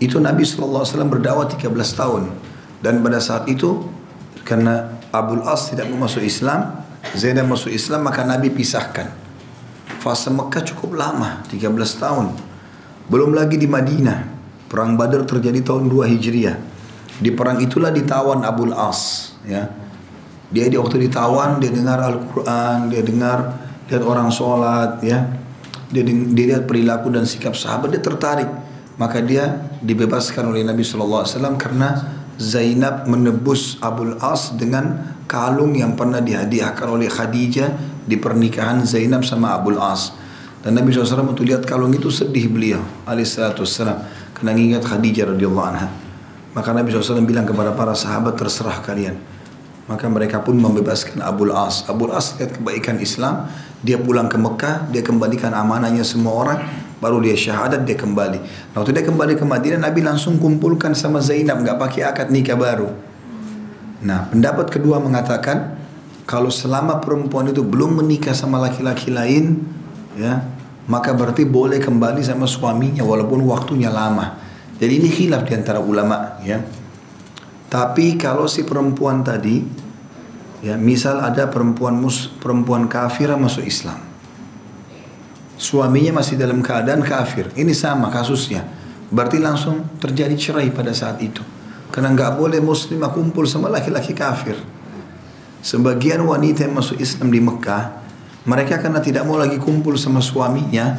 itu Nabi SAW berdakwah 13 tahun. Dan pada saat itu karena Abdul As tidak mau masuk Islam, Zainab masuk Islam maka Nabi pisahkan. Fase Mekah cukup lama, 13 tahun. Belum lagi di Madinah. Perang Badar terjadi tahun 2 Hijriah. Di perang itulah ditawan Abul As, ya. Dia di waktu ditawan dia dengar Al-Qur'an, dia dengar lihat orang sholat, ya. Dia, dia lihat perilaku dan sikap sahabat, dia tertarik. Maka dia dibebaskan oleh Nabi SAW karena Zainab menebus Abul As dengan kalung yang pernah dihadiahkan oleh Khadijah di pernikahan Zainab sama Abul As. Dan Nabi SAW waktu lihat kalung itu sedih beliau alaihissalam karena ingat Khadijah radhiyallahu anha. Maka Nabi SAW bilang kepada para sahabat terserah kalian. Maka mereka pun membebaskan Abul As. Abul As lihat kebaikan Islam, dia pulang ke Mekah, dia kembalikan amanahnya semua orang, baru dia syahadat dia kembali. Nah, waktu dia kembali ke Madinah Nabi langsung kumpulkan sama Zainab nggak pakai akad nikah baru. Nah pendapat kedua mengatakan kalau selama perempuan itu belum menikah sama laki-laki lain ya maka berarti boleh kembali sama suaminya walaupun waktunya lama. Jadi ini khilaf di antara ulama ya. Tapi kalau si perempuan tadi ya misal ada perempuan mus, perempuan kafir masuk Islam suaminya masih dalam keadaan kafir. Ini sama kasusnya. Berarti langsung terjadi cerai pada saat itu. Karena nggak boleh muslimah kumpul sama laki-laki kafir. Sebagian wanita yang masuk Islam di Mekah, mereka karena tidak mau lagi kumpul sama suaminya,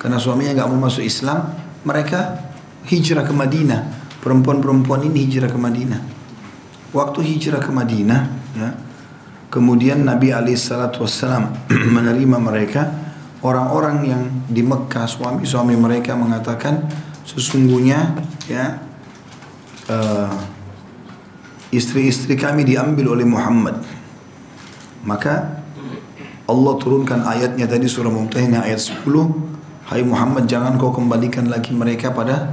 karena suaminya nggak mau masuk Islam, mereka hijrah ke Madinah. Perempuan-perempuan ini hijrah ke Madinah. Waktu hijrah ke Madinah, ya, kemudian Nabi alaihissalam menerima mereka, orang-orang yang di Mekah suami-suami mereka mengatakan sesungguhnya ya uh, istri-istri kami diambil oleh Muhammad. Maka Allah turunkan ayatnya tadi surah Mumtahinah ayat 10 Hai Muhammad jangan kau kembalikan lagi mereka pada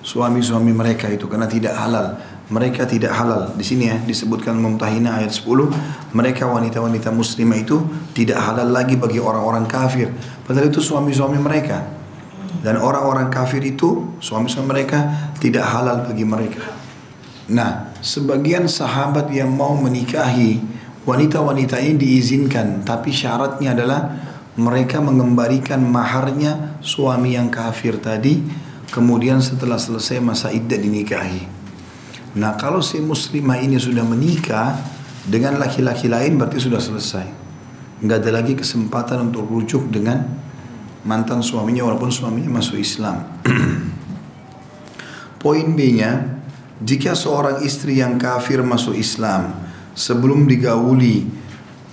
suami-suami mereka itu karena tidak halal mereka tidak halal. Di sini ya disebutkan Mumtahina ayat 10, mereka wanita-wanita muslimah itu tidak halal lagi bagi orang-orang kafir. Padahal itu suami-suami mereka. Dan orang-orang kafir itu suami-suami mereka tidak halal bagi mereka. Nah, sebagian sahabat yang mau menikahi wanita-wanita ini diizinkan, tapi syaratnya adalah mereka mengembalikan maharnya suami yang kafir tadi, kemudian setelah selesai masa iddah dinikahi. Nah kalau si muslimah ini sudah menikah dengan laki-laki lain berarti sudah selesai. Nggak ada lagi kesempatan untuk rujuk dengan mantan suaminya walaupun suaminya masuk Islam. Poin B-nya, jika seorang istri yang kafir masuk Islam sebelum digauli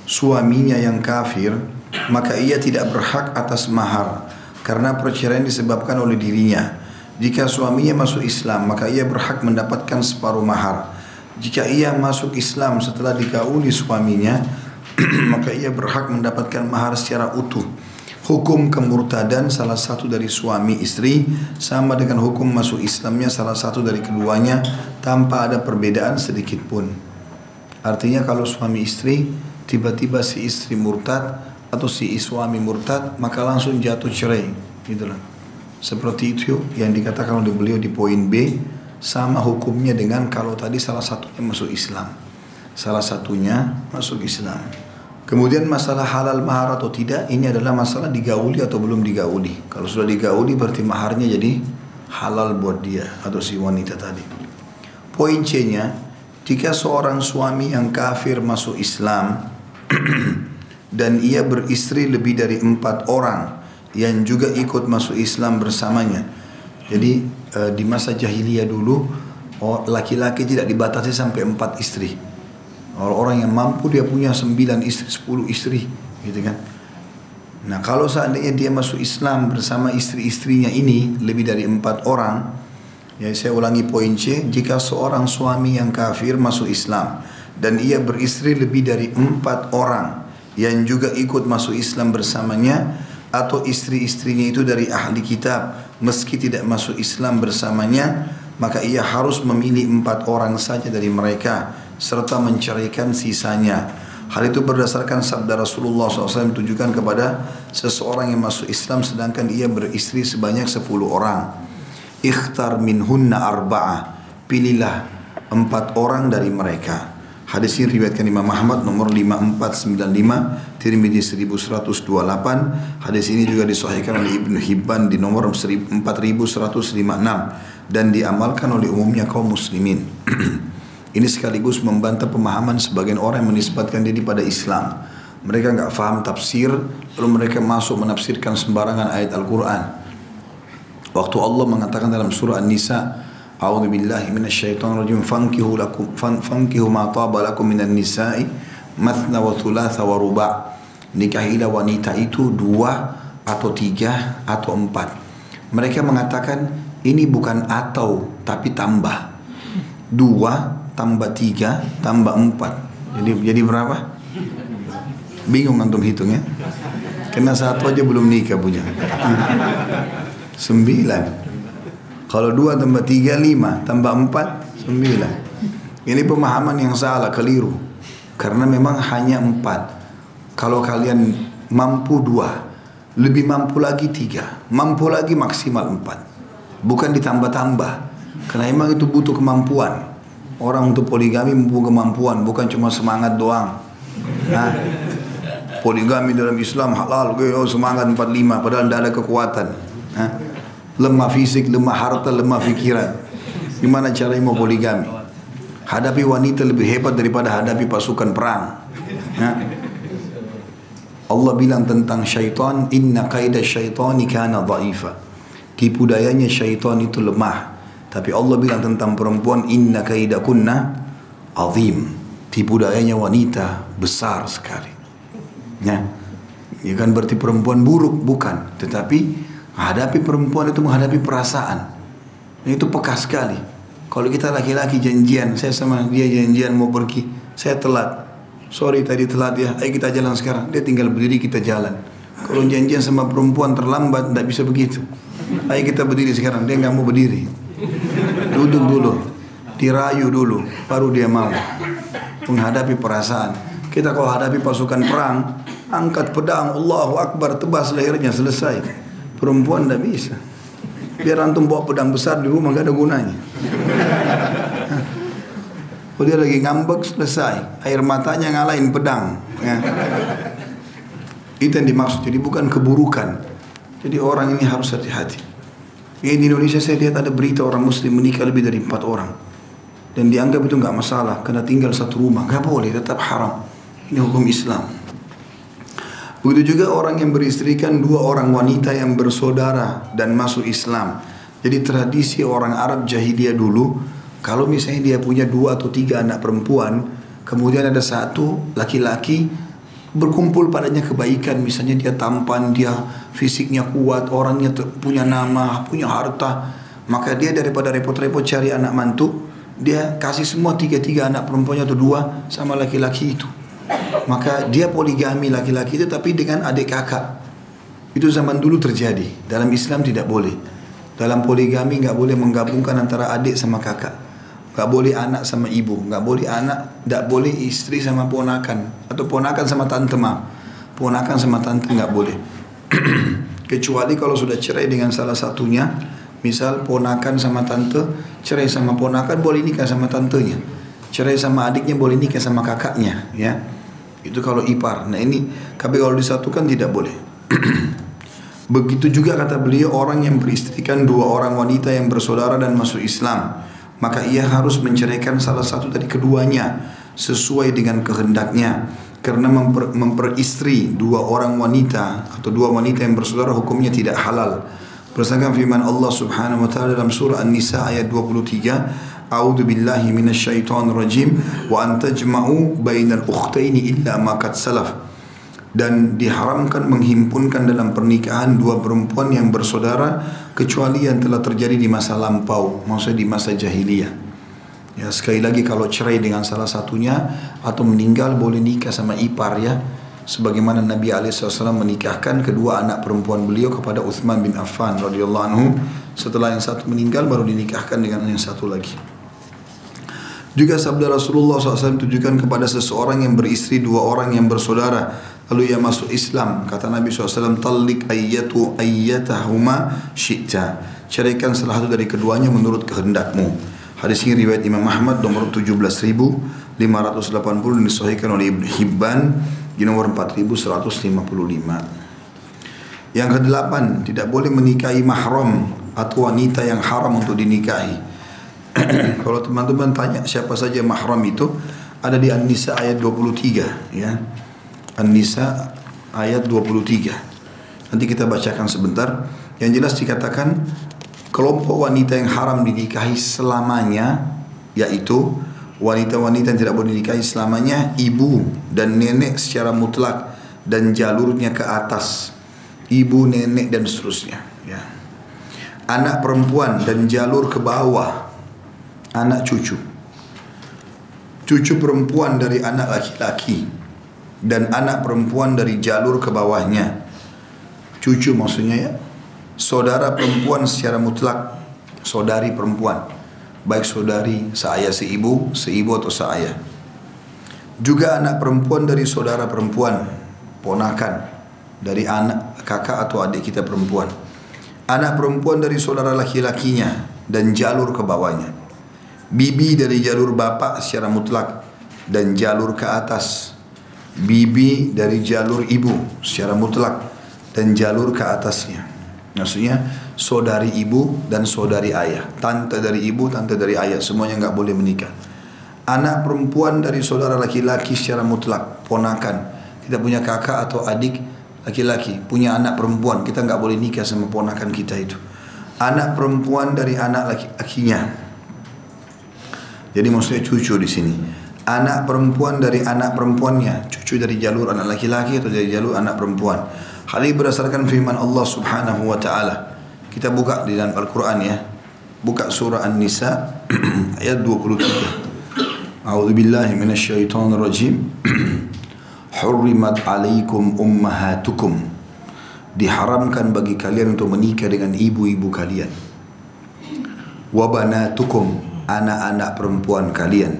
suaminya yang kafir, maka ia tidak berhak atas mahar karena perceraian disebabkan oleh dirinya jika suaminya masuk Islam, maka ia berhak mendapatkan separuh mahar. Jika ia masuk Islam setelah digauli suaminya, maka ia berhak mendapatkan mahar secara utuh. Hukum kemurtadan salah satu dari suami istri sama dengan hukum masuk Islamnya salah satu dari keduanya tanpa ada perbedaan sedikit pun. Artinya kalau suami istri tiba-tiba si istri murtad atau si suami murtad maka langsung jatuh cerai gitulah. Seperti itu yang dikatakan oleh beliau di poin B sama hukumnya dengan kalau tadi salah satunya masuk Islam. Salah satunya masuk Islam. Kemudian masalah halal mahar atau tidak ini adalah masalah digauli atau belum digauli. Kalau sudah digauli berarti maharnya jadi halal buat dia atau si wanita tadi. Poin C-nya, jika seorang suami yang kafir masuk Islam dan ia beristri lebih dari empat orang yang juga ikut masuk Islam bersamanya. Jadi e, di masa jahiliyah dulu oh, laki-laki tidak dibatasi sampai empat istri. Orang-orang yang mampu dia punya sembilan istri, sepuluh istri, gitu kan. Nah kalau seandainya dia masuk Islam bersama istri-istrinya ini lebih dari empat orang, ya saya ulangi poin C, jika seorang suami yang kafir masuk Islam dan ia beristri lebih dari empat orang yang juga ikut masuk Islam bersamanya, atau istri-istrinya itu dari ahli kitab meski tidak masuk Islam bersamanya maka ia harus memilih empat orang saja dari mereka serta menceraikan sisanya. Hal itu berdasarkan sabda Rasulullah SAW ditujukan kepada seseorang yang masuk Islam sedangkan ia beristri sebanyak sepuluh orang. Ikhtar minhunna arba'ah pilihlah empat orang dari mereka Hadis ini riwayatkan Imam Ahmad nomor 5495, Tirmidzi 1128. Hadis ini juga disahihkan oleh Ibnu Hibban di nomor 4156 dan diamalkan oleh umumnya kaum muslimin. ini sekaligus membantah pemahaman sebagian orang yang menisbatkan diri pada Islam. Mereka nggak faham tafsir, lalu mereka masuk menafsirkan sembarangan ayat Al-Quran. Waktu Allah mengatakan dalam surah An-Nisa, A'udzu billahi minasyaitonir rajim fankihu lakum fankihu ma taba lakum minan nisa'i mathna wa thulatha wa ruba'. Nikahilah wanita itu dua atau tiga atau empat. Mereka mengatakan ini bukan atau tapi tambah. Dua tambah tiga tambah empat. Jadi jadi berapa? Bingung antum hitung ya? Kena satu aja belum nikah punya. Sembilan. Kalau dua tambah tiga lima, tambah empat sembilan. Ini pemahaman yang salah, keliru. Karena memang hanya empat. Kalau kalian mampu dua, lebih mampu lagi tiga, mampu lagi maksimal empat. Bukan ditambah-tambah. Karena memang itu butuh kemampuan. Orang untuk poligami mempunyai kemampuan, bukan cuma semangat doang. Nah, poligami dalam Islam halal, oh semangat 45, padahal tidak ada kekuatan. Nah, lemah fisik, lemah harta, lemah pikiran. Gimana cara mau poligami? Hadapi wanita lebih hebat daripada hadapi pasukan perang. Ya. Allah bilang tentang syaitan, inna qaida syaitani kana dha'ifa. Tipu dayanya syaitan itu lemah. Tapi Allah bilang tentang perempuan, inna qaida kunna azim. Tipu dayanya wanita besar sekali. Ya. Ya kan berarti perempuan buruk bukan, tetapi Hadapi perempuan itu menghadapi perasaan. Itu peka sekali. Kalau kita laki-laki janjian, saya sama dia janjian mau pergi, saya telat. Sorry tadi telat ya, ayo kita jalan sekarang. Dia tinggal berdiri kita jalan. Kalau janjian sama perempuan terlambat, tidak bisa begitu. Ayo kita berdiri sekarang, dia nggak mau berdiri. Duduk dulu, dirayu dulu, baru dia mau menghadapi perasaan. Kita kalau hadapi pasukan perang, angkat pedang, Allahu Akbar, tebas lehernya, selesai. Perempuan tidak bisa. Biar antum bawa pedang besar di rumah gak ada gunanya. Oh dia lagi ngambek selesai. Air matanya ngalahin pedang. Ya. Itu yang dimaksud. Jadi bukan keburukan. Jadi orang ini harus hati-hati. Ini di Indonesia saya lihat ada berita orang muslim menikah lebih dari empat orang. Dan dianggap itu nggak masalah. Karena tinggal satu rumah. Gak boleh. Tetap haram. Ini hukum Islam. Begitu juga orang yang beristrikan dua orang wanita yang bersaudara dan masuk Islam. Jadi tradisi orang Arab jahiliyah dulu, kalau misalnya dia punya dua atau tiga anak perempuan, kemudian ada satu laki-laki berkumpul padanya kebaikan, misalnya dia tampan, dia fisiknya kuat, orangnya punya nama, punya harta, maka dia daripada repot-repot cari anak mantu, dia kasih semua tiga-tiga anak perempuannya atau dua sama laki-laki itu. Maka dia poligami laki-laki itu tapi dengan adik kakak. Itu zaman dulu terjadi. Dalam Islam tidak boleh. Dalam poligami nggak boleh menggabungkan antara adik sama kakak. Nggak boleh anak sama ibu. Nggak boleh anak, nggak boleh istri sama ponakan. Atau ponakan sama tante ma. Ponakan sama tante nggak boleh. Kecuali kalau sudah cerai dengan salah satunya. Misal ponakan sama tante, cerai sama ponakan boleh nikah sama tantenya. Cerai sama adiknya boleh nikah sama kakaknya, ya. Itu kalau ipar. Nah ini tapi kalau disatukan tidak boleh. Begitu juga kata beliau orang yang beristrikan dua orang wanita yang bersaudara dan masuk Islam. Maka ia harus menceraikan salah satu dari keduanya sesuai dengan kehendaknya. Karena memper, memperistri dua orang wanita atau dua wanita yang bersaudara hukumnya tidak halal. Berdasarkan firman Allah Subhanahu wa taala dalam surah An-Nisa ayat 23 A'udzu billahi minasyaitonir rajim wa an tajma'u bainal ukhtaini illa ma salaf. Dan diharamkan menghimpunkan dalam pernikahan dua perempuan yang bersaudara kecuali yang telah terjadi di masa lampau, maksudnya di masa jahiliyah. Ya, sekali lagi kalau cerai dengan salah satunya atau meninggal boleh nikah sama ipar ya. Sebagaimana Nabi SAW menikahkan kedua anak perempuan beliau kepada Uthman bin Affan radhiyallahu anhu. Setelah yang satu meninggal baru dinikahkan dengan yang satu lagi. Juga sabda Rasulullah SAW tujukan kepada seseorang yang beristri dua orang yang bersaudara lalu ia masuk Islam kata Nabi SAW talik ayyatu ayyatahuma syi'ta ceraikan salah satu dari keduanya menurut kehendakmu Hadis ini riwayat Imam Ahmad nomor 17580 dan disahihkan oleh Ibnu Hibban di nomor 4155. Yang kedelapan, tidak boleh menikahi mahram atau wanita yang haram untuk dinikahi. Kalau teman-teman tanya siapa saja mahram itu, ada di An-Nisa ayat 23 ya. An-Nisa ayat 23. Nanti kita bacakan sebentar. Yang jelas dikatakan kelompok wanita yang haram dinikahi selamanya yaitu wanita-wanita yang tidak boleh dinikahi selamanya ibu dan nenek secara mutlak dan jalurnya ke atas ibu nenek dan seterusnya ya anak perempuan dan jalur ke bawah anak cucu. Cucu perempuan dari anak laki-laki dan anak perempuan dari jalur ke bawahnya. Cucu maksudnya ya saudara perempuan secara mutlak saudari perempuan. Baik saudari seayah seibu seibu atau seayah juga anak perempuan dari saudara perempuan ponakan dari anak kakak atau adik kita perempuan. Anak perempuan dari saudara laki-lakinya dan jalur ke bawahnya bibi dari jalur bapak secara mutlak dan jalur ke atas bibi dari jalur ibu secara mutlak dan jalur ke atasnya Maksudnya saudari ibu dan saudari ayah, tante dari ibu, tante dari ayah, semuanya nggak boleh menikah. Anak perempuan dari saudara laki-laki secara mutlak, ponakan. Kita punya kakak atau adik laki-laki, punya anak perempuan, kita nggak boleh nikah sama ponakan kita itu. Anak perempuan dari anak laki-lakinya. Jadi maksudnya cucu di sini. Anak perempuan dari anak perempuannya, cucu dari jalur anak laki-laki atau dari jalur anak perempuan Hal ini berdasarkan firman Allah Subhanahu wa taala. Kita buka di dalam Al-Qur'an ya. Buka surah An-Nisa ayat 23. A'udzu billahi minasyaitonir rajim. Hurrimat 'alaikum ummahatukum. Diharamkan bagi kalian untuk menikah dengan ibu-ibu kalian. Wa banatukum, anak-anak perempuan kalian.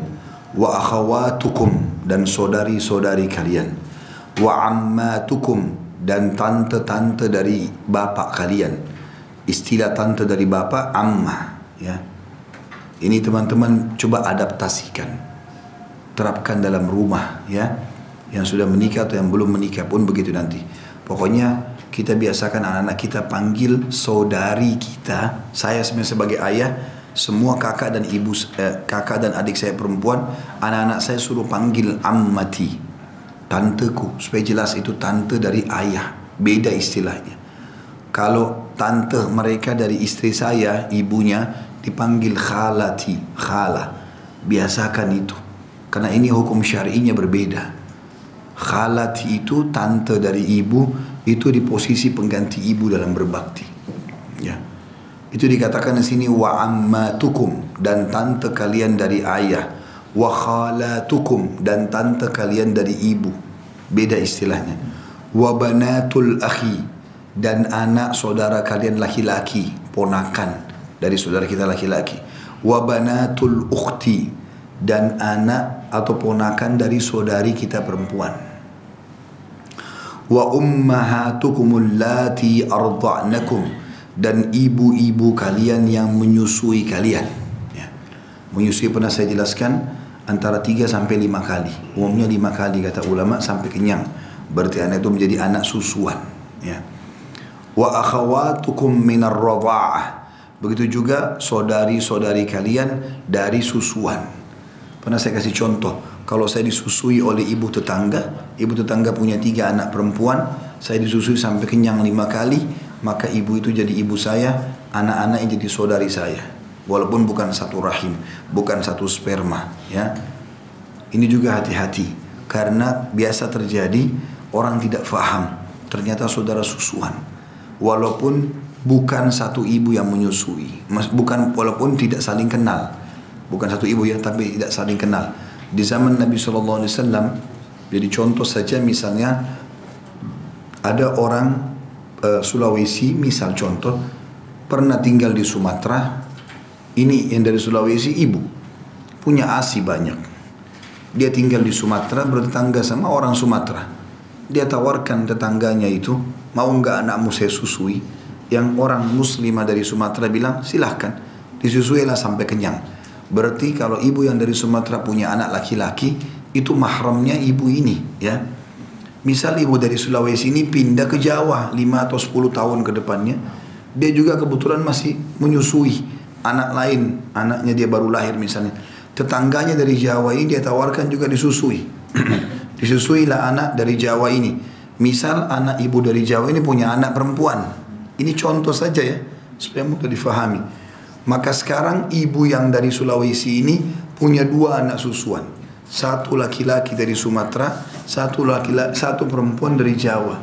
Wa akhawatukum dan saudari-saudari kalian. Wa ammatukum dan tante-tante dari bapak kalian. Istilah tante dari bapak amma ya. Ini teman-teman coba adaptasikan. Terapkan dalam rumah ya. Yang sudah menikah atau yang belum menikah pun begitu nanti. Pokoknya kita biasakan anak-anak kita panggil saudari kita. Saya sebagai ayah, semua kakak dan ibu eh, kakak dan adik saya perempuan, anak-anak saya suruh panggil ammati. Tanteku supaya jelas itu tante dari ayah. Beda istilahnya. Kalau tante mereka dari istri saya ibunya dipanggil khalati khala biasakan itu. Karena ini hukum syar'inya berbeda. Khalati itu tante dari ibu itu di posisi pengganti ibu dalam berbakti. Ya itu dikatakan di sini wa ammatukum dan tante kalian dari ayah. Wa khalatukum dan tante kalian dari ibu. Beda istilahnya. Wa banatul akhi dan anak saudara kalian laki-laki ponakan dari saudara kita laki-laki. Wa banatul ukhti dan anak atau ponakan dari saudari kita perempuan. Wa ummahatukum allati arda'nakum dan ibu-ibu kalian yang menyusui kalian ya. menyusui pernah saya jelaskan antara 3 sampai 5 kali. Umumnya 5 kali kata ulama sampai kenyang. Berarti anak itu menjadi anak susuan, ya. Wa akhawatukum minar radha'ah. Begitu juga saudari-saudari kalian dari susuan. Pernah saya kasih contoh, kalau saya disusui oleh ibu tetangga, ibu tetangga punya tiga anak perempuan, saya disusui sampai kenyang lima kali, maka ibu itu jadi ibu saya, anak-anak yang jadi saudari saya. Walaupun bukan satu rahim, bukan satu sperma, ya. Ini juga hati-hati karena biasa terjadi orang tidak faham ternyata saudara susuan. Walaupun bukan satu ibu yang menyusui bukan walaupun tidak saling kenal. Bukan satu ibu ya tapi tidak saling kenal. Di zaman Nabi SAW jadi contoh saja misalnya ada orang uh, Sulawesi misal contoh pernah tinggal di Sumatera ini yang dari Sulawesi ibu punya asi banyak. Dia tinggal di Sumatera bertetangga sama orang Sumatera. Dia tawarkan tetangganya itu mau nggak anakmu saya susui. Yang orang muslimah dari Sumatera bilang silahkan disusuilah sampai kenyang. Berarti kalau ibu yang dari Sumatera punya anak laki-laki, itu mahramnya ibu ini, ya. Misal ibu dari Sulawesi ini pindah ke Jawa 5 atau 10 tahun ke depannya, dia juga kebetulan masih menyusui anak lain, anaknya dia baru lahir misalnya. Tetangganya dari Jawa ini dia tawarkan juga disusui. Disusuilah anak dari Jawa ini. Misal anak ibu dari Jawa ini punya anak perempuan. Ini contoh saja ya, supaya mudah difahami. Maka sekarang ibu yang dari Sulawesi ini punya dua anak susuan. Satu laki-laki dari Sumatera, satu laki-laki, satu perempuan dari Jawa.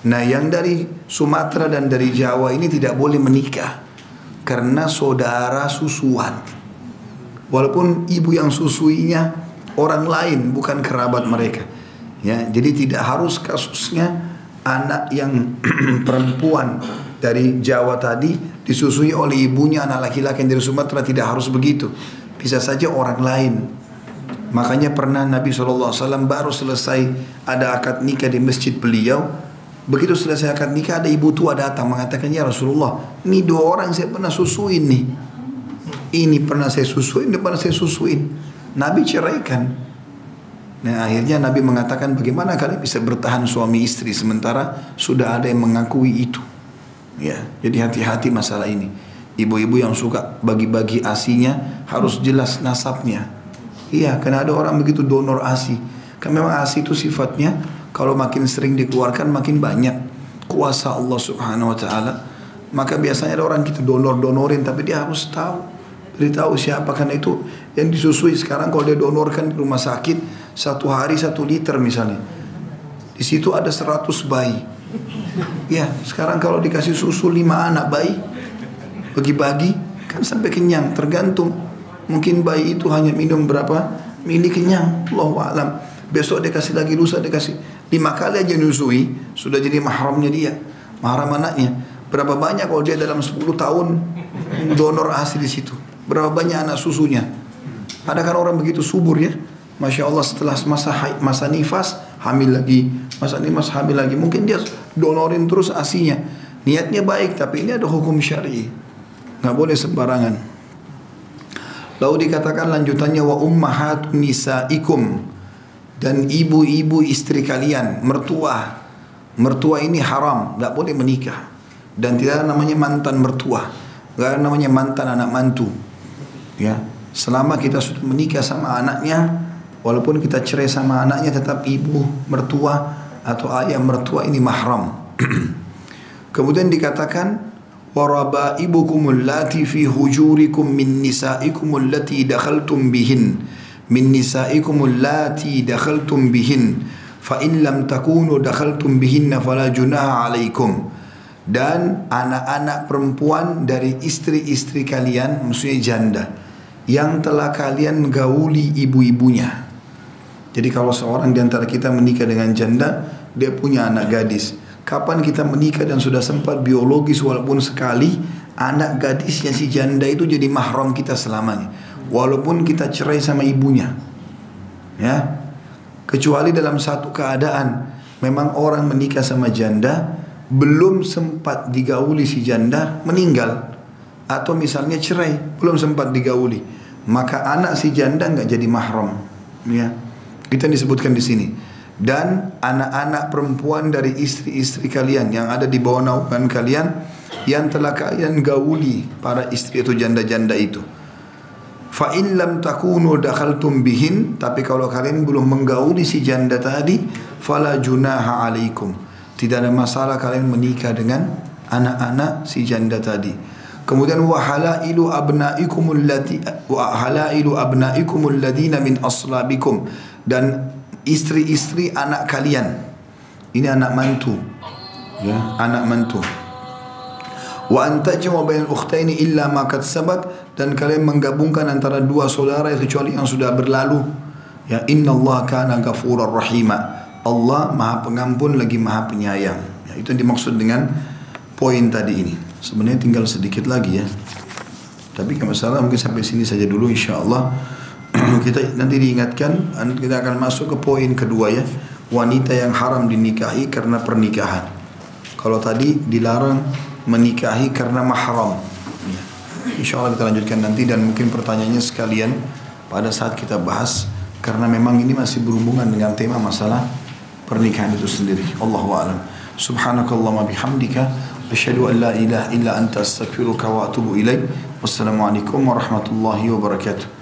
Nah, yang dari Sumatera dan dari Jawa ini tidak boleh menikah karena saudara susuan. Walaupun ibu yang susuinya orang lain bukan kerabat mereka. Ya, jadi tidak harus kasusnya anak yang perempuan dari Jawa tadi disusui oleh ibunya anak laki-laki yang dari Sumatera tidak harus begitu. Bisa saja orang lain. Makanya pernah Nabi SAW baru selesai ada akad nikah di masjid beliau. Begitu selesai akad nikah ada ibu tua datang mengatakan ya Rasulullah ini dua orang saya pernah susuin nih. Ini pernah saya susuin, ini pernah saya susuin. Nabi ceraikan. Nah akhirnya Nabi mengatakan bagaimana kalian bisa bertahan suami istri sementara sudah ada yang mengakui itu. Ya, jadi hati-hati masalah ini. Ibu-ibu yang suka bagi-bagi asinya harus jelas nasabnya. Iya, karena ada orang begitu donor asi. Karena memang asi itu sifatnya kalau makin sering dikeluarkan makin banyak kuasa Allah Subhanahu wa taala. Maka biasanya ada orang gitu donor-donorin tapi dia harus tahu beritahu siapa karena itu yang disusui sekarang kalau dia donorkan di rumah sakit satu hari satu liter misalnya di situ ada seratus bayi ya sekarang kalau dikasih susu lima anak bayi bagi-bagi kan sampai kenyang tergantung mungkin bayi itu hanya minum berapa mili kenyang Allah alam besok dia kasih lagi lusa dia kasih lima kali aja nyusui sudah jadi mahramnya dia mahram anaknya berapa banyak kalau dia dalam 10 tahun donor asli di situ Berapa banyak anak susunya? Ada kan orang begitu subur ya? Masya Allah setelah masa masa nifas hamil lagi, masa nifas hamil lagi. Mungkin dia donorin terus asinya. Niatnya baik tapi ini ada hukum syar'i. Nggak boleh sembarangan. Lalu dikatakan lanjutannya wa ummahatun nisaikum dan ibu-ibu istri kalian, mertua. Mertua ini haram, nggak boleh menikah. Dan tidak ada namanya mantan mertua. Nggak ada namanya mantan anak mantu ya selama kita sudah menikah sama anaknya walaupun kita cerai sama anaknya tetap ibu mertua atau ayah mertua ini mahram kemudian dikatakan allati fi hujurikum min nisaikum allati dakhaltum bihin min nisaikum allati dakhaltum bihin fa in lam takunu dakhaltum bihinna fala junaha alaikum dan anak-anak perempuan dari istri-istri kalian maksudnya janda yang telah kalian gauli ibu-ibunya. Jadi kalau seorang di antara kita menikah dengan janda, dia punya anak gadis. Kapan kita menikah dan sudah sempat biologis walaupun sekali, anak gadisnya si janda itu jadi mahram kita selamanya. Walaupun kita cerai sama ibunya. Ya. Kecuali dalam satu keadaan memang orang menikah sama janda belum sempat digauli si janda meninggal atau misalnya cerai belum sempat digauli maka anak si janda nggak jadi mahram ya kita disebutkan di sini dan anak-anak perempuan dari istri-istri kalian yang ada di bawah naungan kalian yang telah kalian gauli para istri itu janda-janda itu. Fa in lam takunu dakhaltum bihin tapi kalau kalian belum menggauli si janda tadi fala junaha alaikum. Tidak ada masalah kalian menikah dengan anak-anak si janda tadi. Kemudian wa halailu abnaikum allati wa halailu abnaikum alladina min aslabikum. Dan istri-istri anak kalian. Ini anak mantu. Ya, anak mantu. Wa antajmu bainal ukhtaini illa ma qad sabaq dan kalian menggabungkan antara dua saudara kecuali yang sudah berlalu. Ya, innallaha kana ghafurar rahima. Allah Maha Pengampun lagi Maha Penyayang. Ya, itu yang dimaksud dengan poin tadi ini. Sebenarnya tinggal sedikit lagi ya. Tapi kalau masalah mungkin sampai sini saja dulu insya Allah. Kita nanti diingatkan kita akan masuk ke poin kedua ya. Wanita yang haram dinikahi karena pernikahan. Kalau tadi dilarang menikahi karena mahram. Ya. Insya Allah kita lanjutkan nanti dan mungkin pertanyaannya sekalian pada saat kita bahas karena memang ini masih berhubungan dengan tema masalah pernikahan itu sendiri. Allah a'lam. Subhanakallahumma bihamdika asyhadu an la ilaha illa anta astaghfiruka wa atubu ilaik. Wassalamualaikum warahmatullahi wabarakatuh.